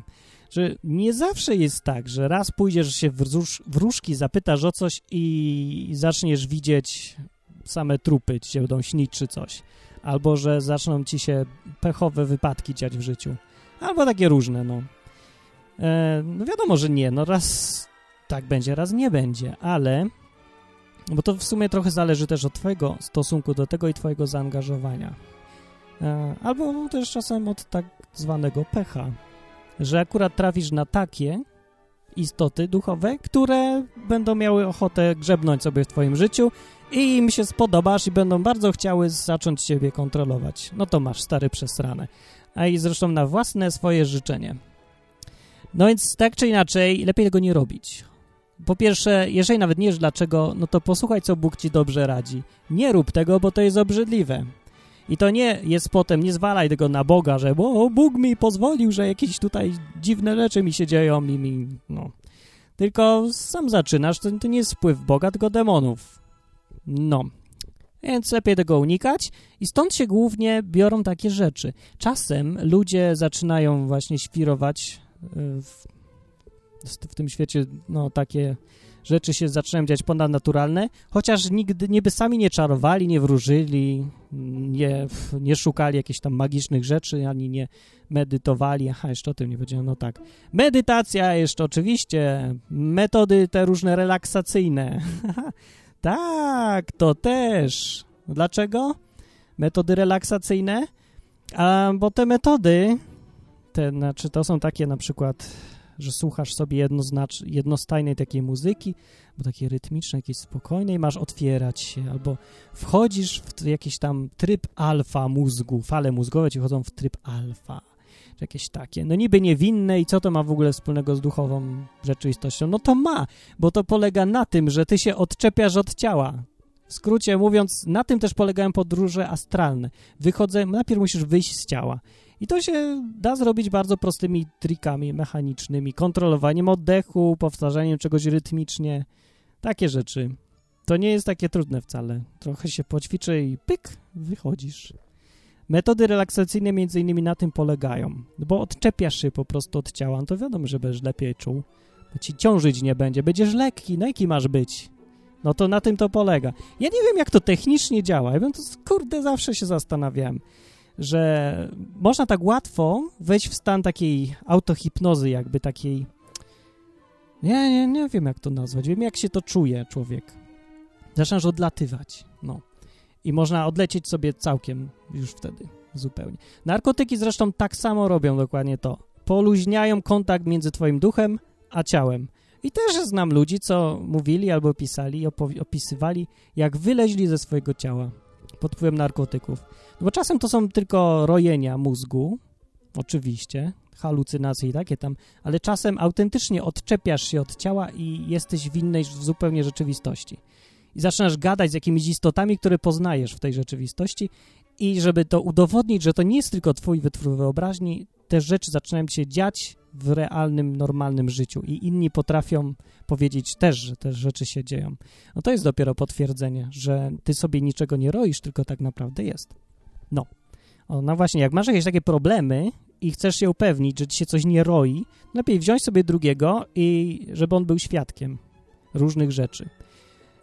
że nie zawsze jest tak, że raz pójdziesz się wróż, wróżki, zapytasz o coś i zaczniesz widzieć same trupy, ci się będą śnić czy coś. Albo, że zaczną ci się pechowe wypadki dziać w życiu. Albo takie różne, no. E, no wiadomo, że nie, no raz tak będzie, raz nie będzie, ale... Bo to w sumie trochę zależy też od twojego stosunku do tego i twojego zaangażowania. E, albo też czasem od tak zwanego pecha że akurat trafisz na takie istoty duchowe, które będą miały ochotę grzebnąć sobie w twoim życiu i im się spodobasz i będą bardzo chciały zacząć ciebie kontrolować. No to masz stary przesrane. A i zresztą na własne swoje życzenie. No więc tak czy inaczej, lepiej tego nie robić. Po pierwsze, jeżeli nawet nie wiesz dlaczego, no to posłuchaj, co Bóg ci dobrze radzi. Nie rób tego, bo to jest obrzydliwe. I to nie jest potem, nie zwalaj tego na Boga, że o, Bóg mi pozwolił, że jakieś tutaj dziwne rzeczy mi się dzieją i mi, no. Tylko sam zaczynasz, to, to nie jest wpływ Boga, tylko demonów. No. Więc lepiej tego unikać i stąd się głównie biorą takie rzeczy. Czasem ludzie zaczynają właśnie świrować y, w, w tym świecie, no, takie rzeczy się zaczynają dziać ponadnaturalne, chociaż nigdy niby sami nie czarowali, nie wróżyli, nie, nie szukali jakichś tam magicznych rzeczy, ani nie medytowali. Aha, jeszcze o tym nie powiedziałem, no tak. Medytacja jeszcze oczywiście, metody te różne relaksacyjne. tak, to też. Dlaczego? Metody relaksacyjne? A, bo te metody, te, znaczy to są takie na przykład że słuchasz sobie jednoznacz, jednostajnej takiej muzyki, bo takiej rytmicznej, jakiejś spokojnej, masz otwierać się, albo wchodzisz w jakiś tam tryb alfa mózgu, fale mózgowe ci wchodzą w tryb alfa, czy jakieś takie, no niby niewinne i co to ma w ogóle wspólnego z duchową rzeczywistością? No to ma, bo to polega na tym, że ty się odczepiasz od ciała, w skrócie mówiąc, na tym też polegają podróże astralne. Wychodzę, najpierw musisz wyjść z ciała. I to się da zrobić bardzo prostymi trikami mechanicznymi, kontrolowaniem oddechu, powtarzaniem czegoś rytmicznie, takie rzeczy. To nie jest takie trudne wcale. Trochę się poćwiczy i pyk, wychodzisz. Metody relaksacyjne między innymi na tym polegają, bo odczepiasz się po prostu od ciała, no to wiadomo, że będziesz lepiej czuł, bo ci ciążyć nie będzie, będziesz lekki, no jaki masz być? No to na tym to polega. Ja nie wiem, jak to technicznie działa, ja bym to, kurde, zawsze się zastanawiałem że można tak łatwo wejść w stan takiej autohipnozy, jakby takiej. Nie, nie, nie wiem, jak to nazwać. Wiem, jak się to czuje człowiek. Zaczynasz odlatywać, no. I można odlecieć sobie całkiem już wtedy, zupełnie. Narkotyki zresztą tak samo robią dokładnie to. Poluźniają kontakt między twoim duchem a ciałem. I też znam ludzi, co mówili albo pisali, opisywali, jak wyleźli ze swojego ciała pod wpływem narkotyków. No bo czasem to są tylko rojenia mózgu, oczywiście, halucynacje i takie tam, ale czasem autentycznie odczepiasz się od ciała i jesteś w innej zupełnie rzeczywistości. I zaczynasz gadać z jakimiś istotami, które poznajesz w tej rzeczywistości i żeby to udowodnić, że to nie jest tylko twój wytwór wyobraźni, te rzeczy zaczynają się dziać w realnym, normalnym życiu i inni potrafią powiedzieć też, że te rzeczy się dzieją. No to jest dopiero potwierdzenie, że ty sobie niczego nie roisz, tylko tak naprawdę jest. No. O, no właśnie, jak masz jakieś takie problemy i chcesz się upewnić, że ci się coś nie roi, lepiej wziąć sobie drugiego i żeby on był świadkiem różnych rzeczy.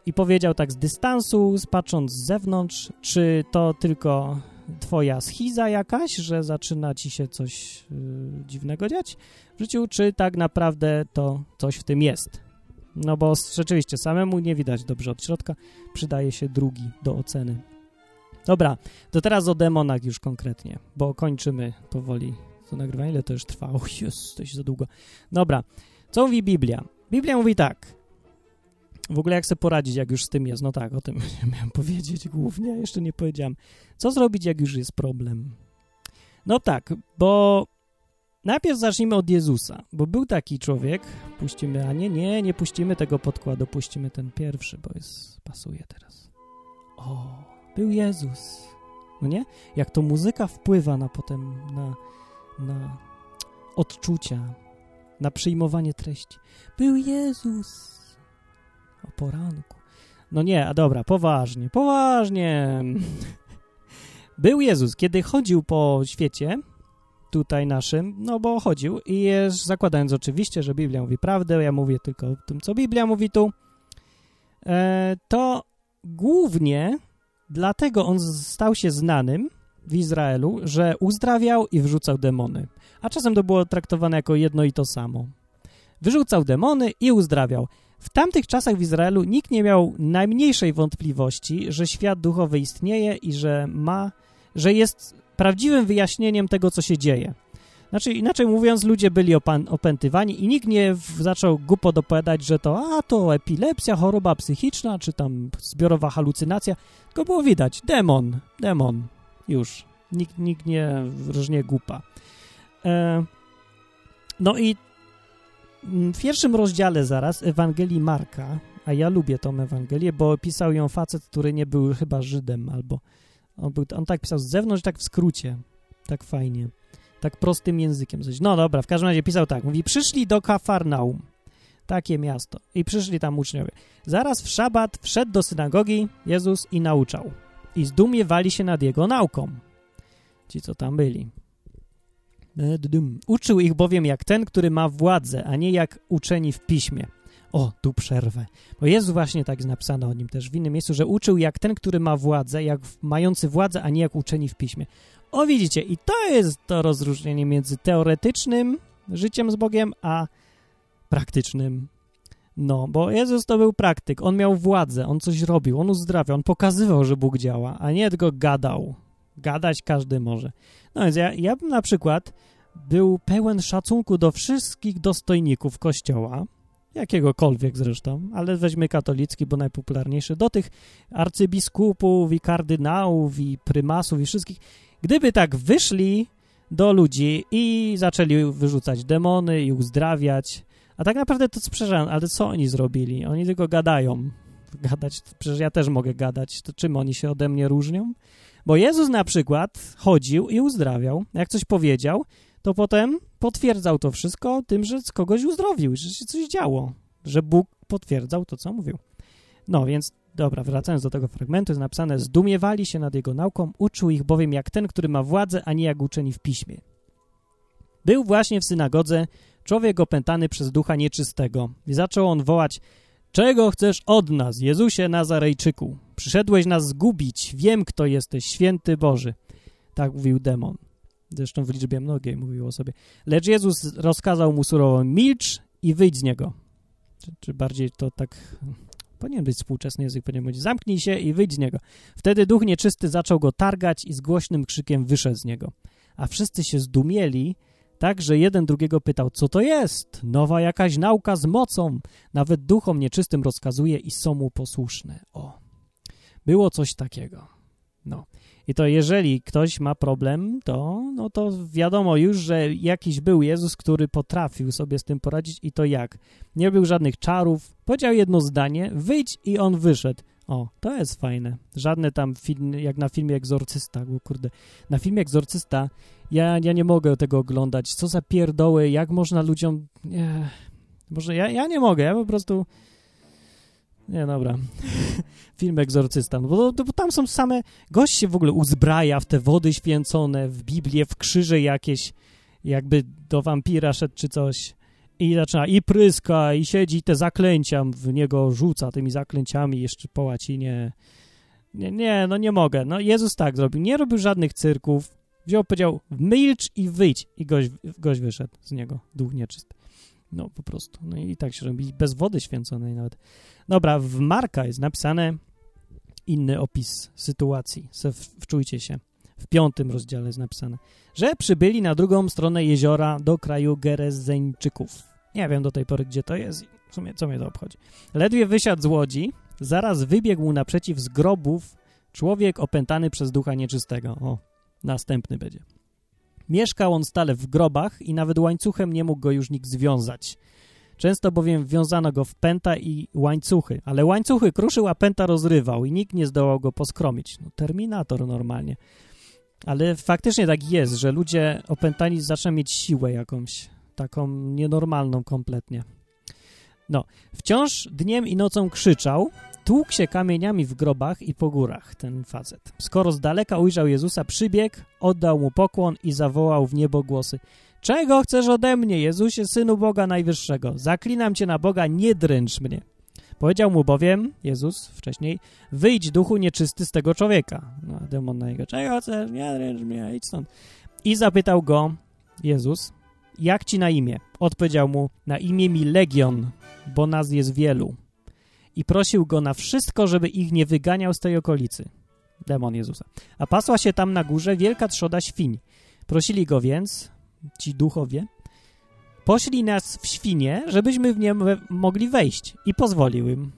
I powiedział tak z dystansu, patrząc z zewnątrz, czy to tylko twoja schiza jakaś, że zaczyna ci się coś yy, dziwnego dziać w życiu, czy tak naprawdę to coś w tym jest. No bo rzeczywiście samemu nie widać dobrze od środka, przydaje się drugi do oceny. Dobra, to teraz o demonach już konkretnie, bo kończymy powoli to nagrywanie. Ile to już trwało? Jest, to się za długo. Dobra, co mówi Biblia? Biblia mówi tak. W ogóle jak sobie poradzić, jak już z tym jest? No tak, o tym miałem powiedzieć głównie, jeszcze nie powiedziałem. Co zrobić, jak już jest problem? No tak, bo najpierw zacznijmy od Jezusa, bo był taki człowiek, puścimy, a nie, nie, nie puścimy tego podkładu, puścimy ten pierwszy, bo jest, pasuje teraz. O, był Jezus. No nie? Jak to muzyka wpływa na potem, na, na odczucia, na przyjmowanie treści. Był Jezus o poranku. No nie, a dobra, poważnie, poważnie. Był Jezus, kiedy chodził po świecie, tutaj naszym, no bo chodził i jest, zakładając oczywiście, że Biblia mówi prawdę, ja mówię tylko o tym, co Biblia mówi tu, e, to głównie dlatego on stał się znanym w Izraelu, że uzdrawiał i wrzucał demony. A czasem to było traktowane jako jedno i to samo. Wyrzucał demony i uzdrawiał. W tamtych czasach w Izraelu nikt nie miał najmniejszej wątpliwości, że świat duchowy istnieje i że ma, że jest prawdziwym wyjaśnieniem tego, co się dzieje. Znaczy, inaczej mówiąc, ludzie byli opętywani i nikt nie zaczął głupot opowiadać, że to, a to epilepsja, choroba psychiczna, czy tam zbiorowa halucynacja. Tylko było widać, demon, demon, już. Nikt, nikt nie różnie głupa. E, no i w pierwszym rozdziale zaraz Ewangelii Marka, a ja lubię tą Ewangelię, bo pisał ją facet, który nie był chyba Żydem, albo on, był, on tak pisał z zewnątrz, tak w skrócie, tak fajnie, tak prostym językiem. No dobra, w każdym razie pisał tak, mówi, przyszli do Kafarnaum, takie miasto, i przyszli tam uczniowie. Zaraz w szabat wszedł do synagogi Jezus i nauczał. I zdumiewali się nad jego nauką. Ci, co tam byli. Uczył ich bowiem jak ten, który ma władzę, a nie jak uczeni w piśmie. O, tu przerwę. Bo jest właśnie tak napisane o nim też w innym miejscu, że uczył jak ten, który ma władzę, jak mający władzę, a nie jak uczeni w piśmie. O, widzicie, i to jest to rozróżnienie między teoretycznym życiem z Bogiem, a praktycznym. No, bo Jezus to był praktyk, on miał władzę, on coś robił, on uzdrawiał, on pokazywał, że Bóg działa, a nie tylko gadał. Gadać każdy może. No więc ja, ja bym na przykład był pełen szacunku do wszystkich dostojników Kościoła, jakiegokolwiek zresztą, ale weźmy katolicki, bo najpopularniejszy, do tych arcybiskupów i kardynałów i prymasów i wszystkich. Gdyby tak wyszli do ludzi i zaczęli wyrzucać demony i uzdrawiać, a tak naprawdę to przepraszam, ale co oni zrobili? Oni tylko gadają. Gadać, przecież ja też mogę gadać, to czym oni się ode mnie różnią? Bo Jezus na przykład chodził i uzdrawiał. Jak coś powiedział, to potem potwierdzał to wszystko tym, że kogoś uzdrowił, że się coś działo, że Bóg potwierdzał to, co mówił. No więc, dobra, wracając do tego fragmentu, jest napisane, zdumiewali się nad jego nauką, uczył ich bowiem jak ten, który ma władzę, a nie jak uczeni w piśmie. Był właśnie w synagodze człowiek opętany przez ducha nieczystego i zaczął on wołać, czego chcesz od nas, Jezusie Nazarejczyku? Przyszedłeś nas zgubić, wiem, kto jesteś, święty Boży. Tak mówił demon. Zresztą w liczbie mnogiej mówił o sobie. Lecz Jezus rozkazał mu surowo, milcz i wyjdź z niego. Czy, czy bardziej to tak... Powinien być współczesny język, powinien być zamknij się i wyjdź z niego. Wtedy duch nieczysty zaczął go targać i z głośnym krzykiem wyszedł z niego. A wszyscy się zdumieli, Tak, że jeden drugiego pytał, co to jest? Nowa jakaś nauka z mocą. Nawet duchom nieczystym rozkazuje i są mu posłuszne. O, było coś takiego. No. I to jeżeli ktoś ma problem, to, no to wiadomo już, że jakiś był Jezus, który potrafił sobie z tym poradzić i to jak? Nie robił żadnych czarów, powiedział jedno zdanie, wyjdź i on wyszedł. O, to jest fajne. Żadne tam film, jak na filmie Egzorcysta, bo kurde, na filmie Egzorcysta ja, ja nie mogę tego oglądać. Co za pierdoły, jak można ludziom... Nie, może ja, ja nie mogę, ja po prostu... Nie, dobra. Film Egzorcysta. No bo, bo, tam są same... Gość się w ogóle uzbraja w te wody święcone, w Biblię, w krzyże jakieś, jakby do wampira szedł czy coś. I zaczyna i pryska, i siedzi, i te zaklęcia w niego rzuca tymi zaklęciami jeszcze po łacinie. Nie, nie, no nie mogę. No Jezus tak zrobił. Nie robił żadnych cyrków. Wziął, powiedział milcz i wyjdź. I gość, gość wyszedł z niego, duch nieczysty. No po prostu. No i tak się robi, bez wody święconej nawet. Dobra, w Marka jest napisane inny opis sytuacji. Se wczujcie się. W piątym rozdziale jest napisane, że przybyli na drugą stronę jeziora do kraju Gerezeńczyków. Nie wiem do tej pory, gdzie to jest. W sumie, co mnie to obchodzi. Ledwie wysiadł z łodzi, zaraz wybiegł naprzeciw z grobów człowiek opętany przez ducha nieczystego. O, następny będzie. Mieszkał on stale w grobach i nawet łańcuchem nie mógł go już nikt związać. Często bowiem wiązano go w pęta i łańcuchy, ale łańcuchy kruszył, a pęta rozrywał i nikt nie zdołał go poskromić. No, terminator normalnie. Ale faktycznie tak jest, że ludzie opętani zaczną mieć siłę jakąś, taką nienormalną kompletnie. No, wciąż dniem i nocą krzyczał, tłukł się kamieniami w grobach i po górach, ten facet. Skoro z daleka ujrzał Jezusa, przybiegł, oddał mu pokłon i zawołał w niebo głosy. Czego chcesz ode mnie, Jezusie, Synu Boga Najwyższego? Zaklinam cię na Boga, nie dręcz mnie. Powiedział mu bowiem, Jezus wcześniej, wyjdź duchu nieczysty z tego człowieka. No, a demon na niego, czego chcesz? Nie dręcz mnie, idź stąd. I zapytał go Jezus, jak ci na imię? Odpowiedział mu, na imię mi Legion, bo nas jest wielu. I prosił go na wszystko, żeby ich nie wyganiał z tej okolicy. Demon Jezusa. A pasła się tam na górze wielka trzoda świń. Prosili go więc, ci duchowie, poślij nas w świnie, żebyśmy w nie mogli wejść. I pozwolił im.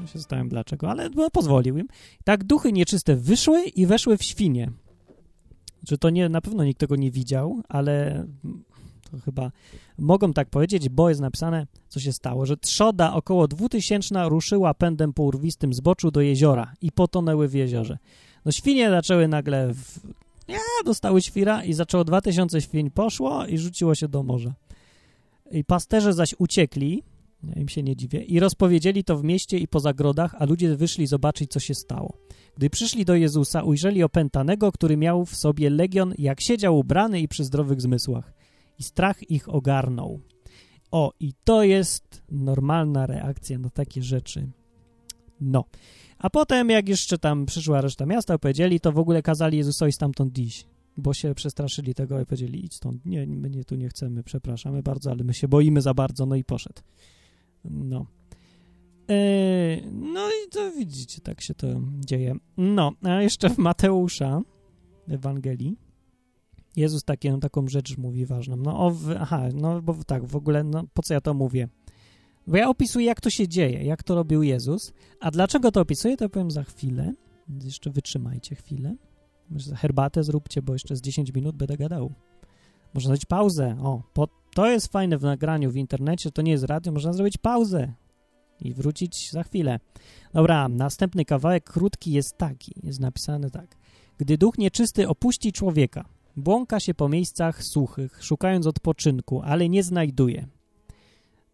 Ja się zastanawiam dlaczego, ale no, pozwolił im. Tak duchy nieczyste wyszły i weszły w świnie. Że to nie, na pewno nikt tego nie widział, ale to chyba mogą tak powiedzieć, bo jest napisane, co się stało, że trzoda około dwutysięczna ruszyła pędem po urwistym zboczu do jeziora i potonęły w jeziorze. No świnie zaczęły nagle, w... ja, dostały świra i zaczęło 2000 świń poszło i rzuciło się do morza. I pasterze zaś uciekli, ja im się nie dziwię, i rozpowiedzieli to w mieście i po zagrodach, a ludzie wyszli zobaczyć, co się stało. Gdy przyszli do Jezusa, ujrzeli opętanego, który miał w sobie legion, jak siedział ubrany i przy zdrowych zmysłach. I strach ich ogarnął. O, i to jest normalna reakcja na takie rzeczy. No. A potem, jak jeszcze tam przyszła reszta miasta, powiedzieli, to w ogóle kazali Jezusowi stamtąd iść bo się przestraszyli tego i powiedzieli, idź stąd, nie, my nie, tu nie chcemy, przepraszamy bardzo, ale my się boimy za bardzo, no i poszedł. No. Yy, no i to widzicie, tak się to dzieje. No, a jeszcze w Mateusza, Ewangelii, Jezus takie, no, taką rzecz mówi ważną. No, o, aha, no bo tak, w ogóle, no po co ja to mówię? Bo ja opisuję, jak to się dzieje, jak to robił Jezus, a dlaczego to opisuję, to powiem za chwilę. Jeszcze wytrzymajcie chwilę. Herbatę zróbcie, bo jeszcze z 10 minut będę gadał. Można zrobić pauzę. O, po, to jest fajne w nagraniu w internecie, to nie jest radio, można zrobić pauzę i wrócić za chwilę. Dobra, następny kawałek krótki jest taki, jest napisany tak. Gdy duch nieczysty opuści człowieka, błąka się po miejscach suchych, szukając odpoczynku, ale nie znajduje.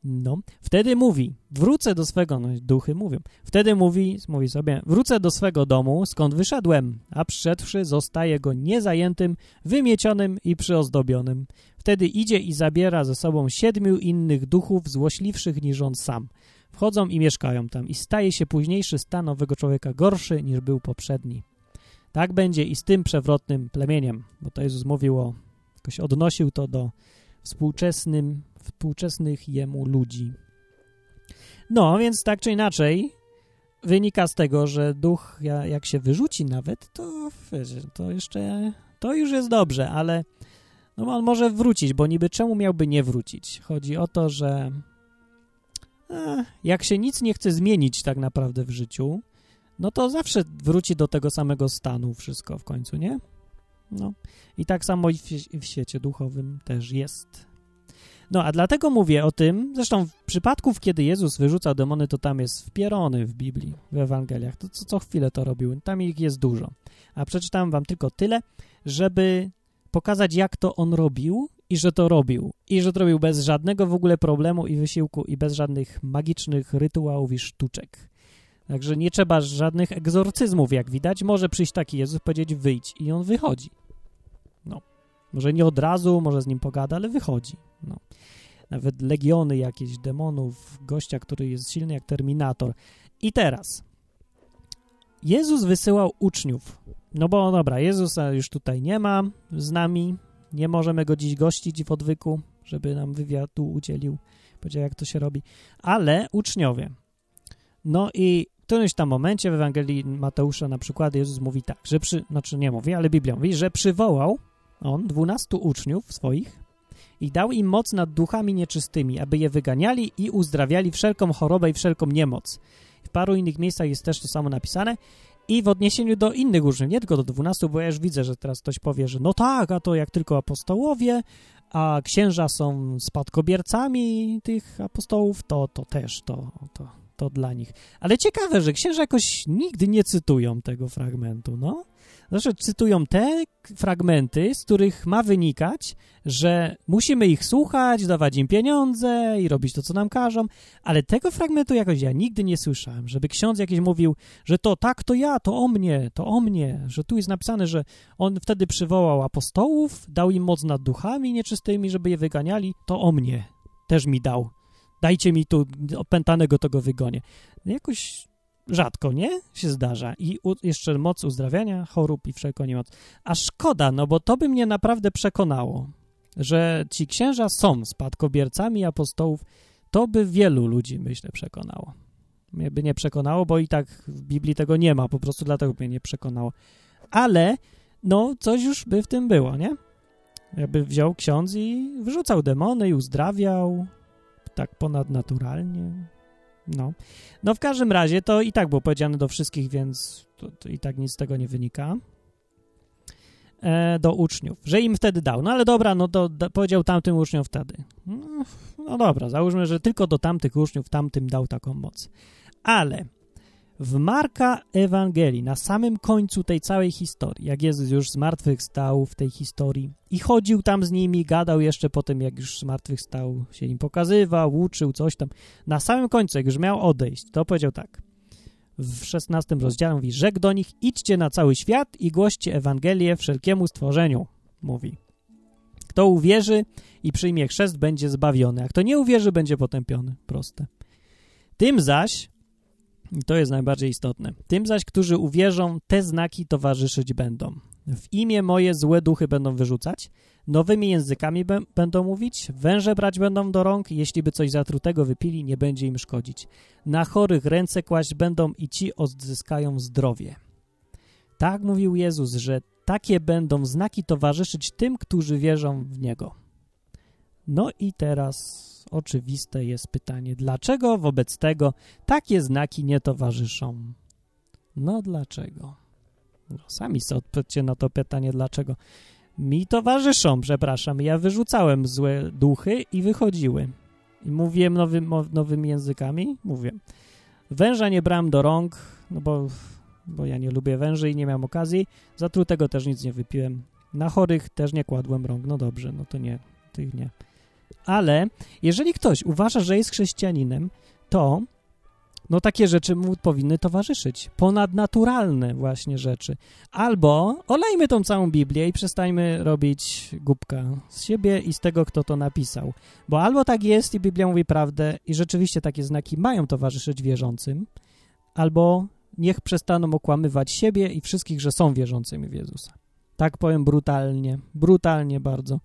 No, wtedy mówi, wrócę do swego, no duchy mówią, wtedy mówi, mówi sobie, wrócę do swego domu, skąd wyszedłem, a przyszedłszy zostaje go niezajętym, wymiecionym i przyozdobionym. Wtedy idzie i zabiera ze sobą siedmiu innych duchów złośliwszych niż on sam. Wchodzą i mieszkają tam i staje się późniejszy stan nowego człowieka gorszy niż był poprzedni. Tak będzie i z tym przewrotnym plemieniem, bo to Jezus mówił o, jakoś odnosił to do współczesnym współczesnych jemu ludzi. No, więc tak czy inaczej wynika z tego, że duch jak się wyrzuci nawet, to to jeszcze, to już jest dobrze, ale No on może wrócić, bo niby czemu miałby nie wrócić? Chodzi o to, że e, jak się nic nie chce zmienić tak naprawdę w życiu, no to zawsze wróci do tego samego stanu wszystko w końcu, nie? No. I tak samo i w, w świecie duchowym też jest. No, a dlatego mówię o tym, zresztą w przypadków, kiedy Jezus wyrzucał demony, to tam jest wpierony w Biblii, w Ewangeliach, to co, co chwilę to robił, tam ich jest dużo. A przeczytałem wam tylko tyle, żeby pokazać, jak to on robił i że to robił. I że to robił bez żadnego w ogóle problemu i wysiłku i bez żadnych magicznych rytuałów i sztuczek. Także nie trzeba żadnych egzorcyzmów, jak widać. Może przyjść taki Jezus, powiedzieć wyjdź i on wychodzi. Może nie od razu, może z nim pogada, ale wychodzi. No. Nawet legiony jakieś demonów, gościa, który jest silny jak Terminator. I teraz Jezus wysyłał uczniów. No bo dobra, Jezusa już tutaj nie ma z nami, nie możemy go dziś gościć w odwyku, żeby nam wywiadu udzielił, powiedział jak to się robi, ale uczniowie. No i w którymś tam momencie w Ewangelii Mateusza na przykład Jezus mówi tak, że przy, znaczy nie mówi, ale Biblia mówi, że przywołał on dwunastu uczniów swoich i dał im moc nad duchami nieczystymi, aby je wyganiali i uzdrawiali wszelką chorobę i wszelką niemoc. W paru innych miejscach jest też to samo napisane i w odniesieniu do innych uczniów, nie tylko do dwunastu, bo ja już widzę, że teraz ktoś powie, że no tak, a to jak tylko apostołowie, a księża są spadkobiercami tych apostołów, to, to też, to, to, to dla nich. Ale ciekawe, że księża jakoś nigdy nie cytują tego fragmentu, no. Znaczy, cytują te fragmenty, z których ma wynikać, że musimy ich słuchać, dawać im pieniądze i robić to, co nam każą, ale tego fragmentu jakoś ja nigdy nie słyszałem, żeby ksiądz jakiś mówił, że to tak, to ja, to o mnie, to o mnie, że tu jest napisane, że on wtedy przywołał apostołów, dał im moc nad duchami nieczystymi, żeby je wyganiali, to o mnie też mi dał. Dajcie mi tu opętanego tego wygonię. Jakoś rzadko, nie? Się zdarza. I u, jeszcze moc uzdrawiania chorób i wszelką niemoc. A szkoda, no bo to by mnie naprawdę przekonało, że ci księża są spadkobiercami apostołów. To by wielu ludzi, myślę, przekonało. Mnie by nie przekonało, bo i tak w Biblii tego nie ma, po prostu dlatego mnie nie przekonało. Ale, no, coś już by w tym było, nie? Jakby wziął ksiądz i wyrzucał demony i uzdrawiał tak ponadnaturalnie. No. no w każdym razie to i tak było powiedziane do wszystkich, więc to, to i tak nic z tego nie wynika. E, do uczniów, że im wtedy dał. No ale dobra, no to da, powiedział tamtym uczniom wtedy. No, no dobra, załóżmy, że tylko do tamtych uczniów tamtym dał taką moc. Ale w Marka Ewangelii, na samym końcu tej całej historii, jak Jezus już z martwych stał w tej historii i chodził tam z nimi, gadał jeszcze potem, jak już z martwych stał, się im pokazywał, uczył coś tam. Na samym końcu, jak już miał odejść, to powiedział tak. W szesnastym rozdziale mówi, rzekł do nich, idźcie na cały świat i głoście Ewangelię wszelkiemu stworzeniu, mówi. Kto uwierzy i przyjmie chrzest, będzie zbawiony, a kto nie uwierzy, będzie potępiony. Proste. Tym zaś, to jest najbardziej istotne. Tym zaś, którzy uwierzą, te znaki towarzyszyć będą. W imię moje złe duchy będą wyrzucać, nowymi językami będą mówić, węże brać będą do rąk, jeśli by coś zatrutego wypili, nie będzie im szkodzić. Na chorych ręce kłaść będą i ci odzyskają zdrowie. Tak mówił Jezus, że takie będą znaki towarzyszyć tym, którzy wierzą w Niego. No i teraz oczywiste jest pytanie, dlaczego wobec tego takie znaki nie towarzyszą? No dlaczego? No, sami sobie odpowiedzcie na to pytanie, dlaczego. Mi towarzyszą, przepraszam, ja wyrzucałem złe duchy i wychodziły. I mówiłem nowy, nowymi językami? Mówię. Węża nie brałem do rąk, no bo, bo ja nie lubię węży i nie miałem okazji. Zatrutego też nic nie wypiłem. Na chorych też nie kładłem rąk. No dobrze, no to nie, tych nie. Ale jeżeli ktoś uważa, że jest chrześcijaninem, to no takie rzeczy mu powinny towarzyszyć. Ponadnaturalne właśnie rzeczy. Albo olejmy tą całą Biblię i przestańmy robić głupka z siebie i z tego, kto to napisał. Bo albo tak jest i Biblia mówi prawdę i rzeczywiście takie znaki mają towarzyszyć wierzącym, albo niech przestaną okłamywać siebie i wszystkich, że są wierzącymi w Jezusa. Tak powiem brutalnie, brutalnie bardzo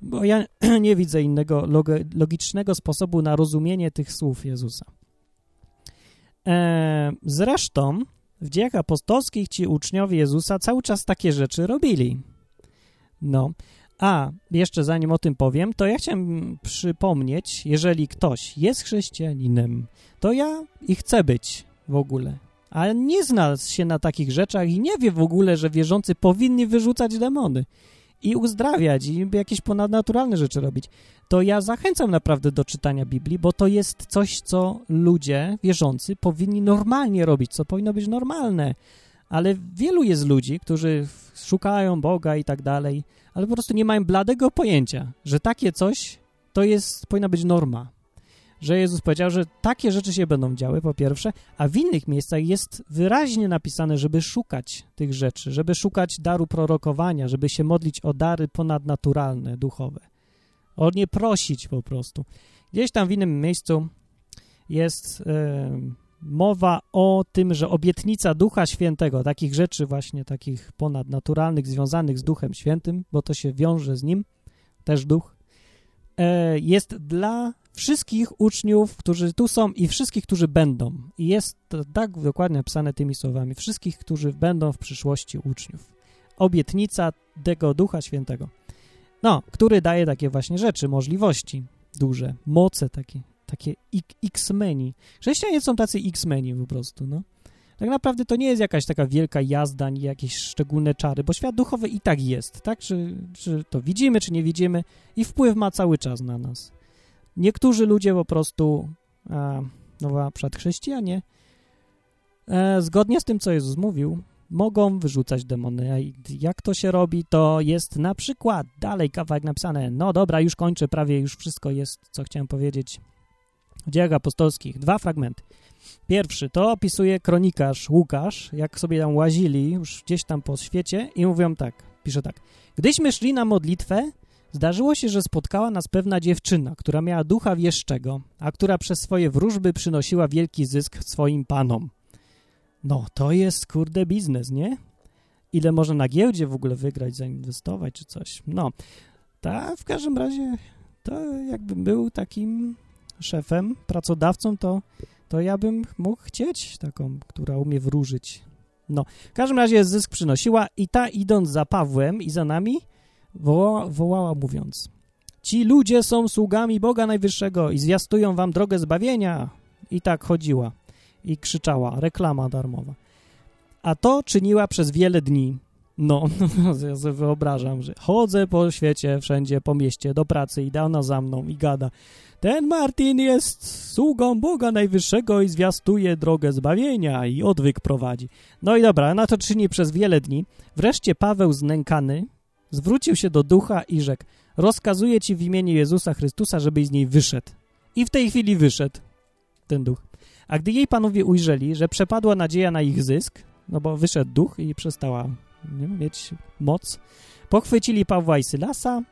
bo ja nie widzę innego logicznego sposobu na rozumienie tych słów Jezusa. E, zresztą w dziejach apostolskich ci uczniowie Jezusa cały czas takie rzeczy robili. No, A, jeszcze zanim o tym powiem, to ja chciałem przypomnieć, jeżeli ktoś jest chrześcijaninem, to ja i chcę być w ogóle, ale nie zna się na takich rzeczach i nie wie w ogóle, że wierzący powinni wyrzucać demony i uzdrawiać i jakieś ponadnaturalne rzeczy robić, to ja zachęcam naprawdę do czytania Biblii, bo to jest coś, co ludzie wierzący powinni normalnie robić, co powinno być normalne. Ale wielu jest ludzi, którzy szukają Boga i tak dalej, ale po prostu nie mają bladego pojęcia, że takie coś to jest, powinna być norma. Że Jezus powiedział, że takie rzeczy się będą działy, po pierwsze, a w innych miejscach jest wyraźnie napisane, żeby szukać tych rzeczy, żeby szukać daru prorokowania, żeby się modlić o dary ponadnaturalne, duchowe. O nie prosić po prostu. Gdzieś tam w innym miejscu jest... Yy, mowa o tym, że obietnica Ducha Świętego, takich rzeczy właśnie, takich ponadnaturalnych, związanych z Duchem Świętym, bo to się wiąże z nim, też Duch, e, jest dla wszystkich uczniów, którzy tu są i wszystkich, którzy będą. I jest to tak dokładnie napisane tymi słowami. Wszystkich, którzy będą w przyszłości uczniów. Obietnica tego Ducha Świętego. No, który daje takie właśnie rzeczy, możliwości duże, moce takie takie X-meni. Chrześcijanie są tacy X-meni po prostu, no. Tak naprawdę to nie jest jakaś taka wielka jazda, ani jakieś szczególne czary, bo świat duchowy i tak jest, tak? Czy, czy to widzimy, czy nie widzimy i wpływ ma cały czas na nas. Niektórzy ludzie po prostu, a, no na przykład chrześcijanie, e, zgodnie z tym, co Jezus mówił, mogą wyrzucać demony. Jak to się robi, to jest na przykład dalej kawałek napisane, no dobra, już kończę, prawie już wszystko jest, co chciałem powiedzieć w dziejach apostolskich dwa fragmenty. Pierwszy to opisuje kronikarz Łukasz, jak sobie tam łazili już gdzieś tam po świecie i mówią tak, pisze tak. Gdyśmy szli na modlitwę, zdarzyło się, że spotkała nas pewna dziewczyna, która miała ducha wieszczego, a która przez swoje wróżby przynosiła wielki zysk swoim panom. No, to jest, kurde, biznes, nie? Ile można na giełdzie w ogóle wygrać, zainwestować czy coś. No, ta w każdym razie to jakbym był takim szefem, pracodawcą, to, to ja bym mógł chcieć taką, która umie wróżyć. No, w każdym razie zysk przynosiła i ta idąc za Pawłem i za nami woła, wołała mówiąc Ci ludzie są sługami Boga Najwyższego i zwiastują wam drogę zbawienia. I tak chodziła i krzyczała, reklama darmowa. A to czyniła przez wiele dni. No, ja sobie wyobrażam, że chodzę po świecie, wszędzie, po mieście, do pracy i ona za mną i gada. Ten Martin jest sługą Boga Najwyższego i zwiastuje drogę zbawienia i odwyk prowadzi. No i dobra, na to czyni przez wiele dni. Wreszcie Paweł znękany zwrócił się do ducha i rzekł rozkazuję ci w imieniu Jezusa Chrystusa, żebyś z niej wyszedł. I w tej chwili wyszedł ten duch. A gdy jej panowie ujrzeli, że przepadła nadzieja na ich zysk, no bo wyszedł duch i przestała nie, mieć moc, pochwycili Pawła i Sylasa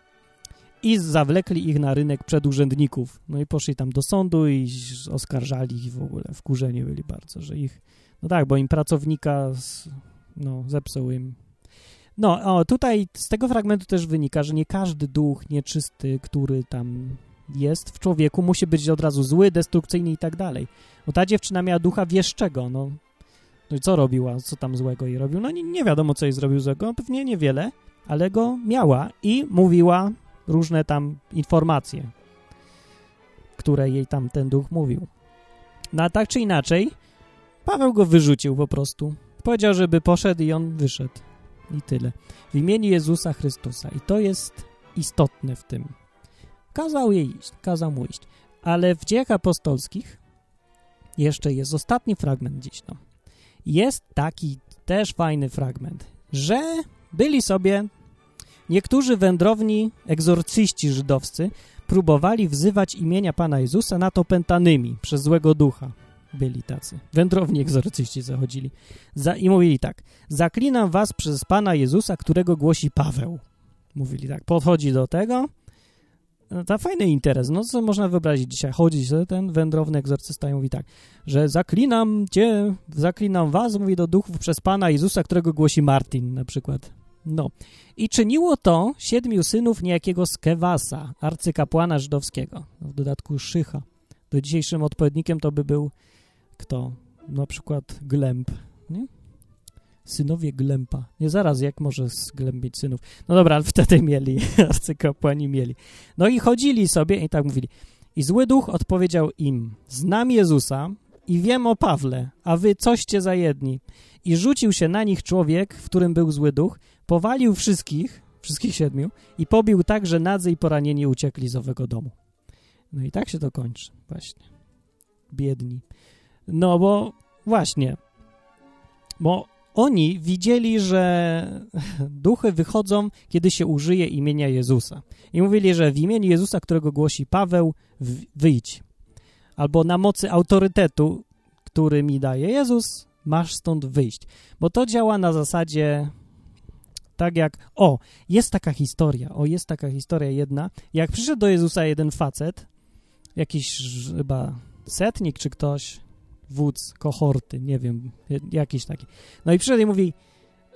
i zawlekli ich na rynek przed urzędników. No i poszli tam do sądu i oskarżali ich w ogóle, wkurzeni byli bardzo, że ich, no tak, bo im pracownika, no, zepsuł im. No, o, tutaj z tego fragmentu też wynika, że nie każdy duch nieczysty, który tam jest w człowieku, musi być od razu zły, destrukcyjny i tak dalej. Bo ta dziewczyna miała ducha wieszczego, no. No co robiła? Co tam złego jej robił? No nie, nie wiadomo, co jej zrobił złego, pewnie niewiele, ale go miała i mówiła różne tam informacje, które jej tam ten duch mówił. No a tak czy inaczej, Paweł go wyrzucił po prostu. Powiedział, żeby poszedł i on wyszedł. I tyle. W imieniu Jezusa Chrystusa. I to jest istotne w tym. Kazał jej iść, kazał mu iść. Ale w dziejach apostolskich jeszcze jest ostatni fragment dziś. No. Jest taki też fajny fragment, że byli sobie Niektórzy wędrowni egzorcyści żydowscy próbowali wzywać imienia Pana Jezusa nad opętanymi przez złego ducha. Byli tacy. Wędrowni egzorcyści zachodzili. Za, I mówili tak. Zaklinam was przez Pana Jezusa, którego głosi Paweł. Mówili tak. Podchodzi do tego. No, to fajny interes. No co można wyobrazić dzisiaj? Chodzi ten wędrowny egzorcysta i mówi tak, że zaklinam cię, zaklinam was, mówi do duchów przez Pana Jezusa, którego głosi Martin na przykład. No. I czyniło to siedmiu synów niejakiego Skewasa, arcykapłana żydowskiego. W dodatku Szycha. Do dzisiejszym odpowiednikiem to by był kto? Na przykład Glemp, nie? Synowie Glępa. Nie zaraz, jak może zglębić synów? No dobra, ale wtedy mieli, arcykapłani mieli. No i chodzili sobie i tak mówili. I zły duch odpowiedział im, znam Jezusa i wiem o Pawle, a wy coście za jedni. I rzucił się na nich człowiek, w którym był zły duch, powalił wszystkich, wszystkich siedmiu i pobił tak, że nadzy i poranieni uciekli z owego domu. No i tak się to kończy, właśnie. Biedni. No bo właśnie, bo oni widzieli, że duchy wychodzą, kiedy się użyje imienia Jezusa. I mówili, że w imieniu Jezusa, którego głosi Paweł, wyjdź. Albo na mocy autorytetu, który mi daje Jezus, masz stąd wyjść. Bo to działa na zasadzie tak jak, o, jest taka historia, o, jest taka historia jedna. Jak przyszedł do Jezusa jeden facet, jakiś chyba setnik czy ktoś, wódz kohorty, nie wiem, jakiś taki. No i przyszedł i mówi,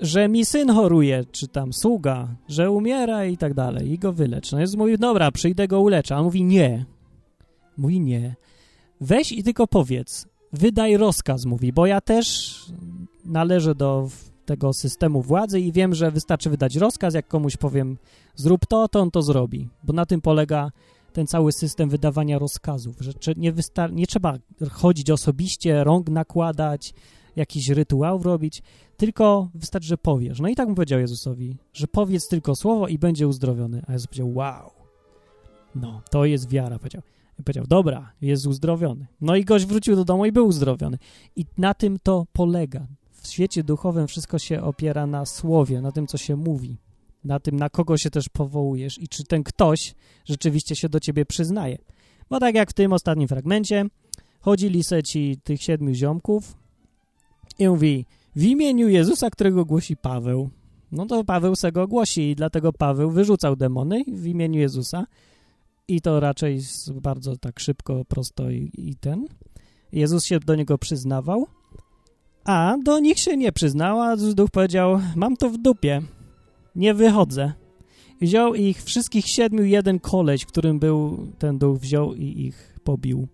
że mi syn choruje, czy tam sługa, że umiera i tak dalej, i go wylecz. No jest mówi, dobra, przyjdę go uleczę. A on mówi, nie. Mówi, nie. Weź i tylko powiedz, wydaj rozkaz, mówi, bo ja też należę do tego systemu władzy i wiem, że wystarczy wydać rozkaz, jak komuś powiem, zrób to, to on to zrobi, bo na tym polega ten cały system wydawania rozkazów, że nie, nie trzeba chodzić osobiście, rąk nakładać, jakiś rytuał robić, tylko wystarczy, że powiesz. No i tak mu powiedział Jezusowi, że powiedz tylko słowo i będzie uzdrowiony. A Jezus powiedział, wow, no, to jest wiara, powiedział. I powiedział, dobra, jest uzdrowiony. No i gość wrócił do domu i był uzdrowiony. I na tym to polega. W świecie duchowym wszystko się opiera na słowie, na tym, co się mówi na tym, na kogo się też powołujesz i czy ten ktoś rzeczywiście się do ciebie przyznaje. Bo tak jak w tym ostatnim fragmencie, chodzili se ci tych siedmiu ziomków i mówi, w imieniu Jezusa, którego głosi Paweł, no to Paweł se go głosi i dlatego Paweł wyrzucał demony w imieniu Jezusa i to raczej bardzo tak szybko, prosto i, i ten. Jezus się do niego przyznawał, a do nich się nie przyznał, a duch powiedział, mam to w dupie, nie wychodzę. Wziął ich wszystkich siedmiu, jeden koleś, którym był ten duch, wziął i ich pobił.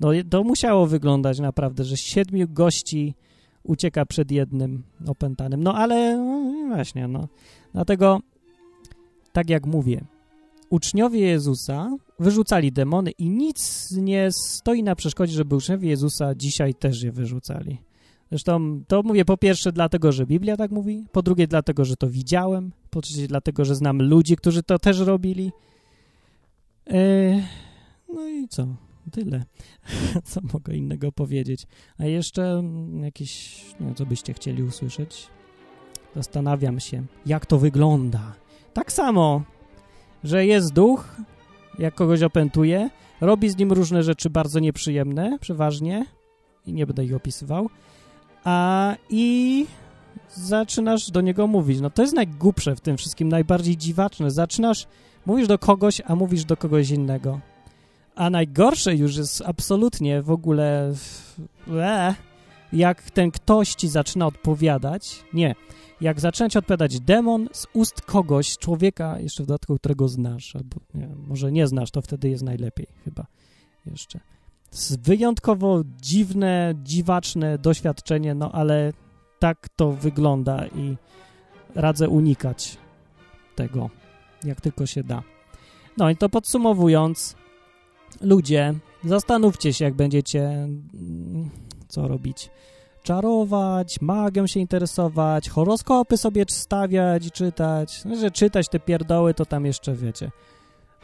No to musiało wyglądać naprawdę, że siedmiu gości ucieka przed jednym opętanym. No ale no, właśnie, no. Dlatego, tak jak mówię, uczniowie Jezusa wyrzucali demony i nic nie stoi na przeszkodzie, żeby uczniowie Jezusa dzisiaj też je wyrzucali. Zresztą to mówię po pierwsze dlatego, że Biblia tak mówi, po drugie dlatego, że to widziałem, po trzecie dlatego, że znam ludzi, którzy to też robili. E, no i co? Tyle. co mogę innego powiedzieć? A jeszcze jakieś, nie wiem, co byście chcieli usłyszeć? Zastanawiam się, jak to wygląda. Tak samo, że jest duch, jak kogoś opętuje, robi z nim różne rzeczy bardzo nieprzyjemne, przeważnie, i nie będę ich opisywał, a i zaczynasz do niego mówić. No to jest najgłupsze w tym wszystkim, najbardziej dziwaczne. Zaczynasz, mówisz do kogoś, a mówisz do kogoś innego. A najgorsze już jest absolutnie w ogóle e, jak ten ktoś ci zaczyna odpowiadać. Nie, jak zaczyna ci odpowiadać demon z ust kogoś, człowieka, jeszcze w dodatku, którego znasz, albo nie, może nie znasz, to wtedy jest najlepiej chyba jeszcze wyjątkowo dziwne, dziwaczne doświadczenie, no ale tak to wygląda i radzę unikać tego, jak tylko się da. No i to podsumowując, ludzie, zastanówcie się, jak będziecie mm, co robić. Czarować, magią się interesować, horoskopy sobie stawiać i czytać. No, że czytać te pierdoły, to tam jeszcze wiecie.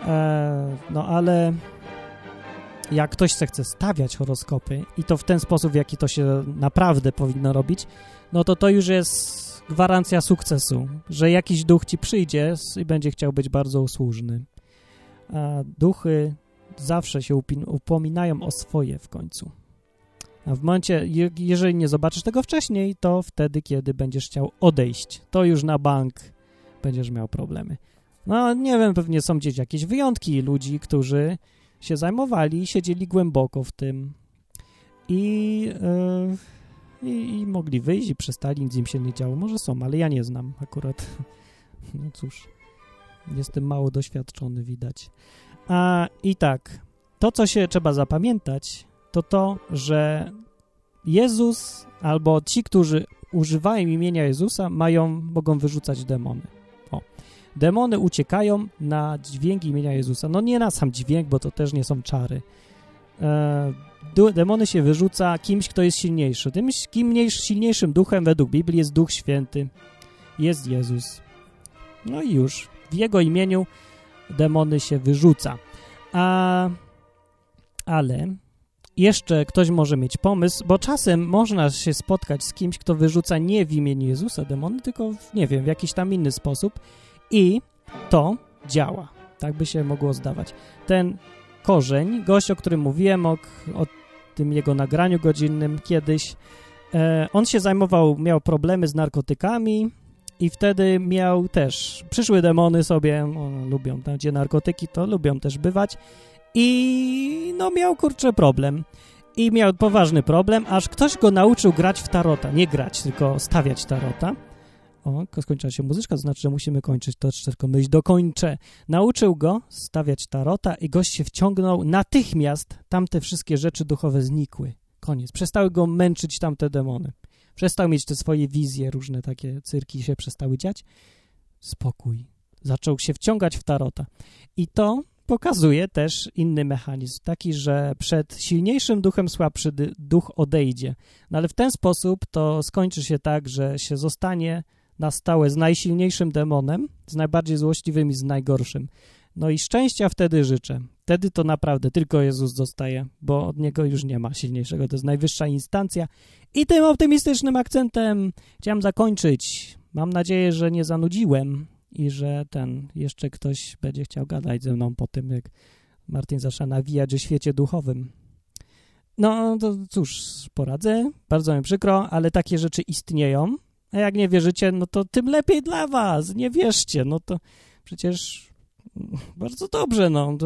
Eee, no ale jak ktoś chce stawiać horoskopy i to w ten sposób, w jaki to się naprawdę powinno robić, no to to już jest gwarancja sukcesu, że jakiś duch ci przyjdzie i będzie chciał być bardzo usłużny. A duchy zawsze się upominają o swoje w końcu. A w momencie, jeżeli nie zobaczysz tego wcześniej, to wtedy, kiedy będziesz chciał odejść, to już na bank będziesz miał problemy. No, nie wiem, pewnie są gdzieś jakieś wyjątki ludzi, którzy się zajmowali, siedzieli głęboko w tym i, yy, i, mogli wyjść i przestali, nic im się nie działo. Może są, ale ja nie znam akurat. No cóż, jestem mało doświadczony, widać. A i tak, to co się trzeba zapamiętać, to to, że Jezus albo ci, którzy używają imienia Jezusa, mają, mogą wyrzucać demony. O. Demony uciekają na dźwięk imienia Jezusa. No nie na sam dźwięk, bo to też nie są czary. E, demony się wyrzuca kimś, kto jest silniejszy. Tym kim silniejszym duchem według Biblii jest Duch Święty. Jest Jezus. No i już. W Jego imieniu demony się wyrzuca. A, ale jeszcze ktoś może mieć pomysł, bo czasem można się spotkać z kimś, kto wyrzuca nie w imieniu Jezusa demony, tylko w, nie wiem, w jakiś tam inny sposób i to działa. Tak by się mogło zdawać. Ten korzeń, gość, o którym mówiłem, o, o tym jego nagraniu godzinnym kiedyś, e, on się zajmował, miał problemy z narkotykami i wtedy miał też, przyszły demony sobie, o, lubią tam, gdzie narkotyki, to lubią też bywać i no miał, kurczę, problem. I miał poważny problem, aż ktoś go nauczył grać w tarota. Nie grać, tylko stawiać tarota. O, skończyła się muzyczka, to znaczy, że musimy kończyć. To tylko myśl dokończę. Nauczył go stawiać tarota i gość się wciągnął. Natychmiast tamte wszystkie rzeczy duchowe znikły. Koniec. Przestały go męczyć tamte demony. Przestał mieć te swoje wizje, różne takie cyrki się przestały dziać. Spokój. Zaczął się wciągać w tarota. I to pokazuje też inny mechanizm, taki, że przed silniejszym duchem słabszy duch odejdzie. No ale w ten sposób to skończy się tak, że się zostanie na stałe z najsilniejszym demonem, z najbardziej złośliwym i z najgorszym. No i szczęścia wtedy życzę. Wtedy to naprawdę tylko Jezus zostaje, bo od Niego już nie ma silniejszego. To jest najwyższa instancja. I tym optymistycznym akcentem chciałem zakończyć. Mam nadzieję, że nie zanudziłem i że ten, jeszcze ktoś będzie chciał gadać ze mną po tym, jak Martin zaczyna nawijać o świecie duchowym. No, to cóż, poradzę. Bardzo mi przykro, ale takie rzeczy istnieją. A jak nie wierzycie, no to tym lepiej dla was. Nie wierzcie. No to przecież bardzo dobrze, no.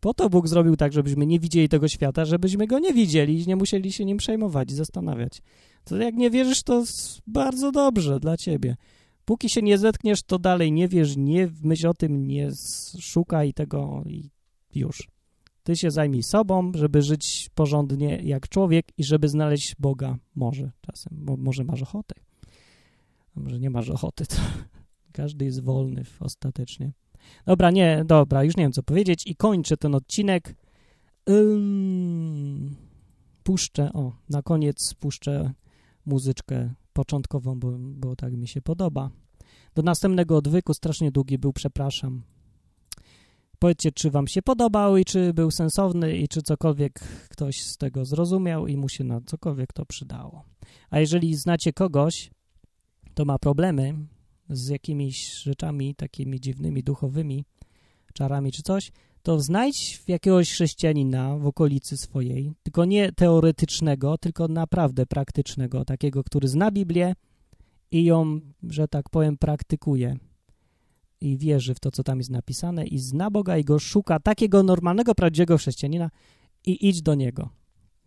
Po to Bóg zrobił tak, żebyśmy nie widzieli tego świata, żebyśmy go nie widzieli i nie musieli się nim przejmować i zastanawiać. To jak nie wierzysz, to bardzo dobrze dla ciebie. Póki się nie zetkniesz, to dalej nie wiesz, nie myśl o tym, nie szukaj tego i już. Ty się zajmij sobą, żeby żyć porządnie jak człowiek i żeby znaleźć Boga może czasem, bo może masz ochotę. Może nie masz ochoty, to każdy jest wolny ostatecznie. Dobra, nie, dobra, już nie wiem co powiedzieć i kończę ten odcinek. Ym, puszczę, o, na koniec puszczę muzyczkę początkową, bo, bo tak mi się podoba. Do następnego odwyku strasznie długi był, przepraszam. Powiedzcie, czy wam się podobał i czy był sensowny i czy cokolwiek ktoś z tego zrozumiał i mu się na cokolwiek to przydało. A jeżeli znacie kogoś, to ma problemy z jakimiś rzeczami takimi dziwnymi, duchowymi, czarami czy coś, to znajdź jakiegoś chrześcijanina w okolicy swojej, tylko nie teoretycznego, tylko naprawdę praktycznego, takiego, który zna Biblię i ją, że tak powiem, praktykuje i wierzy w to, co tam jest napisane i zna Boga i go szuka, takiego normalnego, prawdziwego chrześcijanina i idź do niego,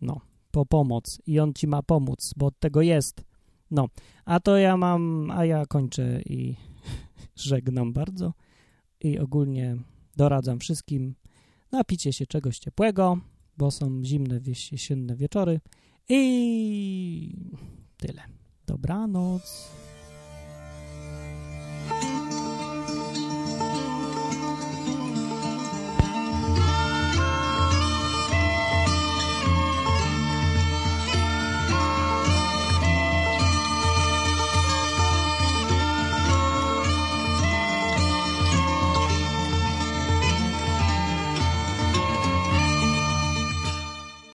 no, po pomoc. I on ci ma pomóc, bo od tego jest, no, a to ja mam, a ja kończę i żegnam bardzo i ogólnie doradzam wszystkim, napicie się czegoś ciepłego, bo są zimne jesienne wieczory i tyle. Dobranoc.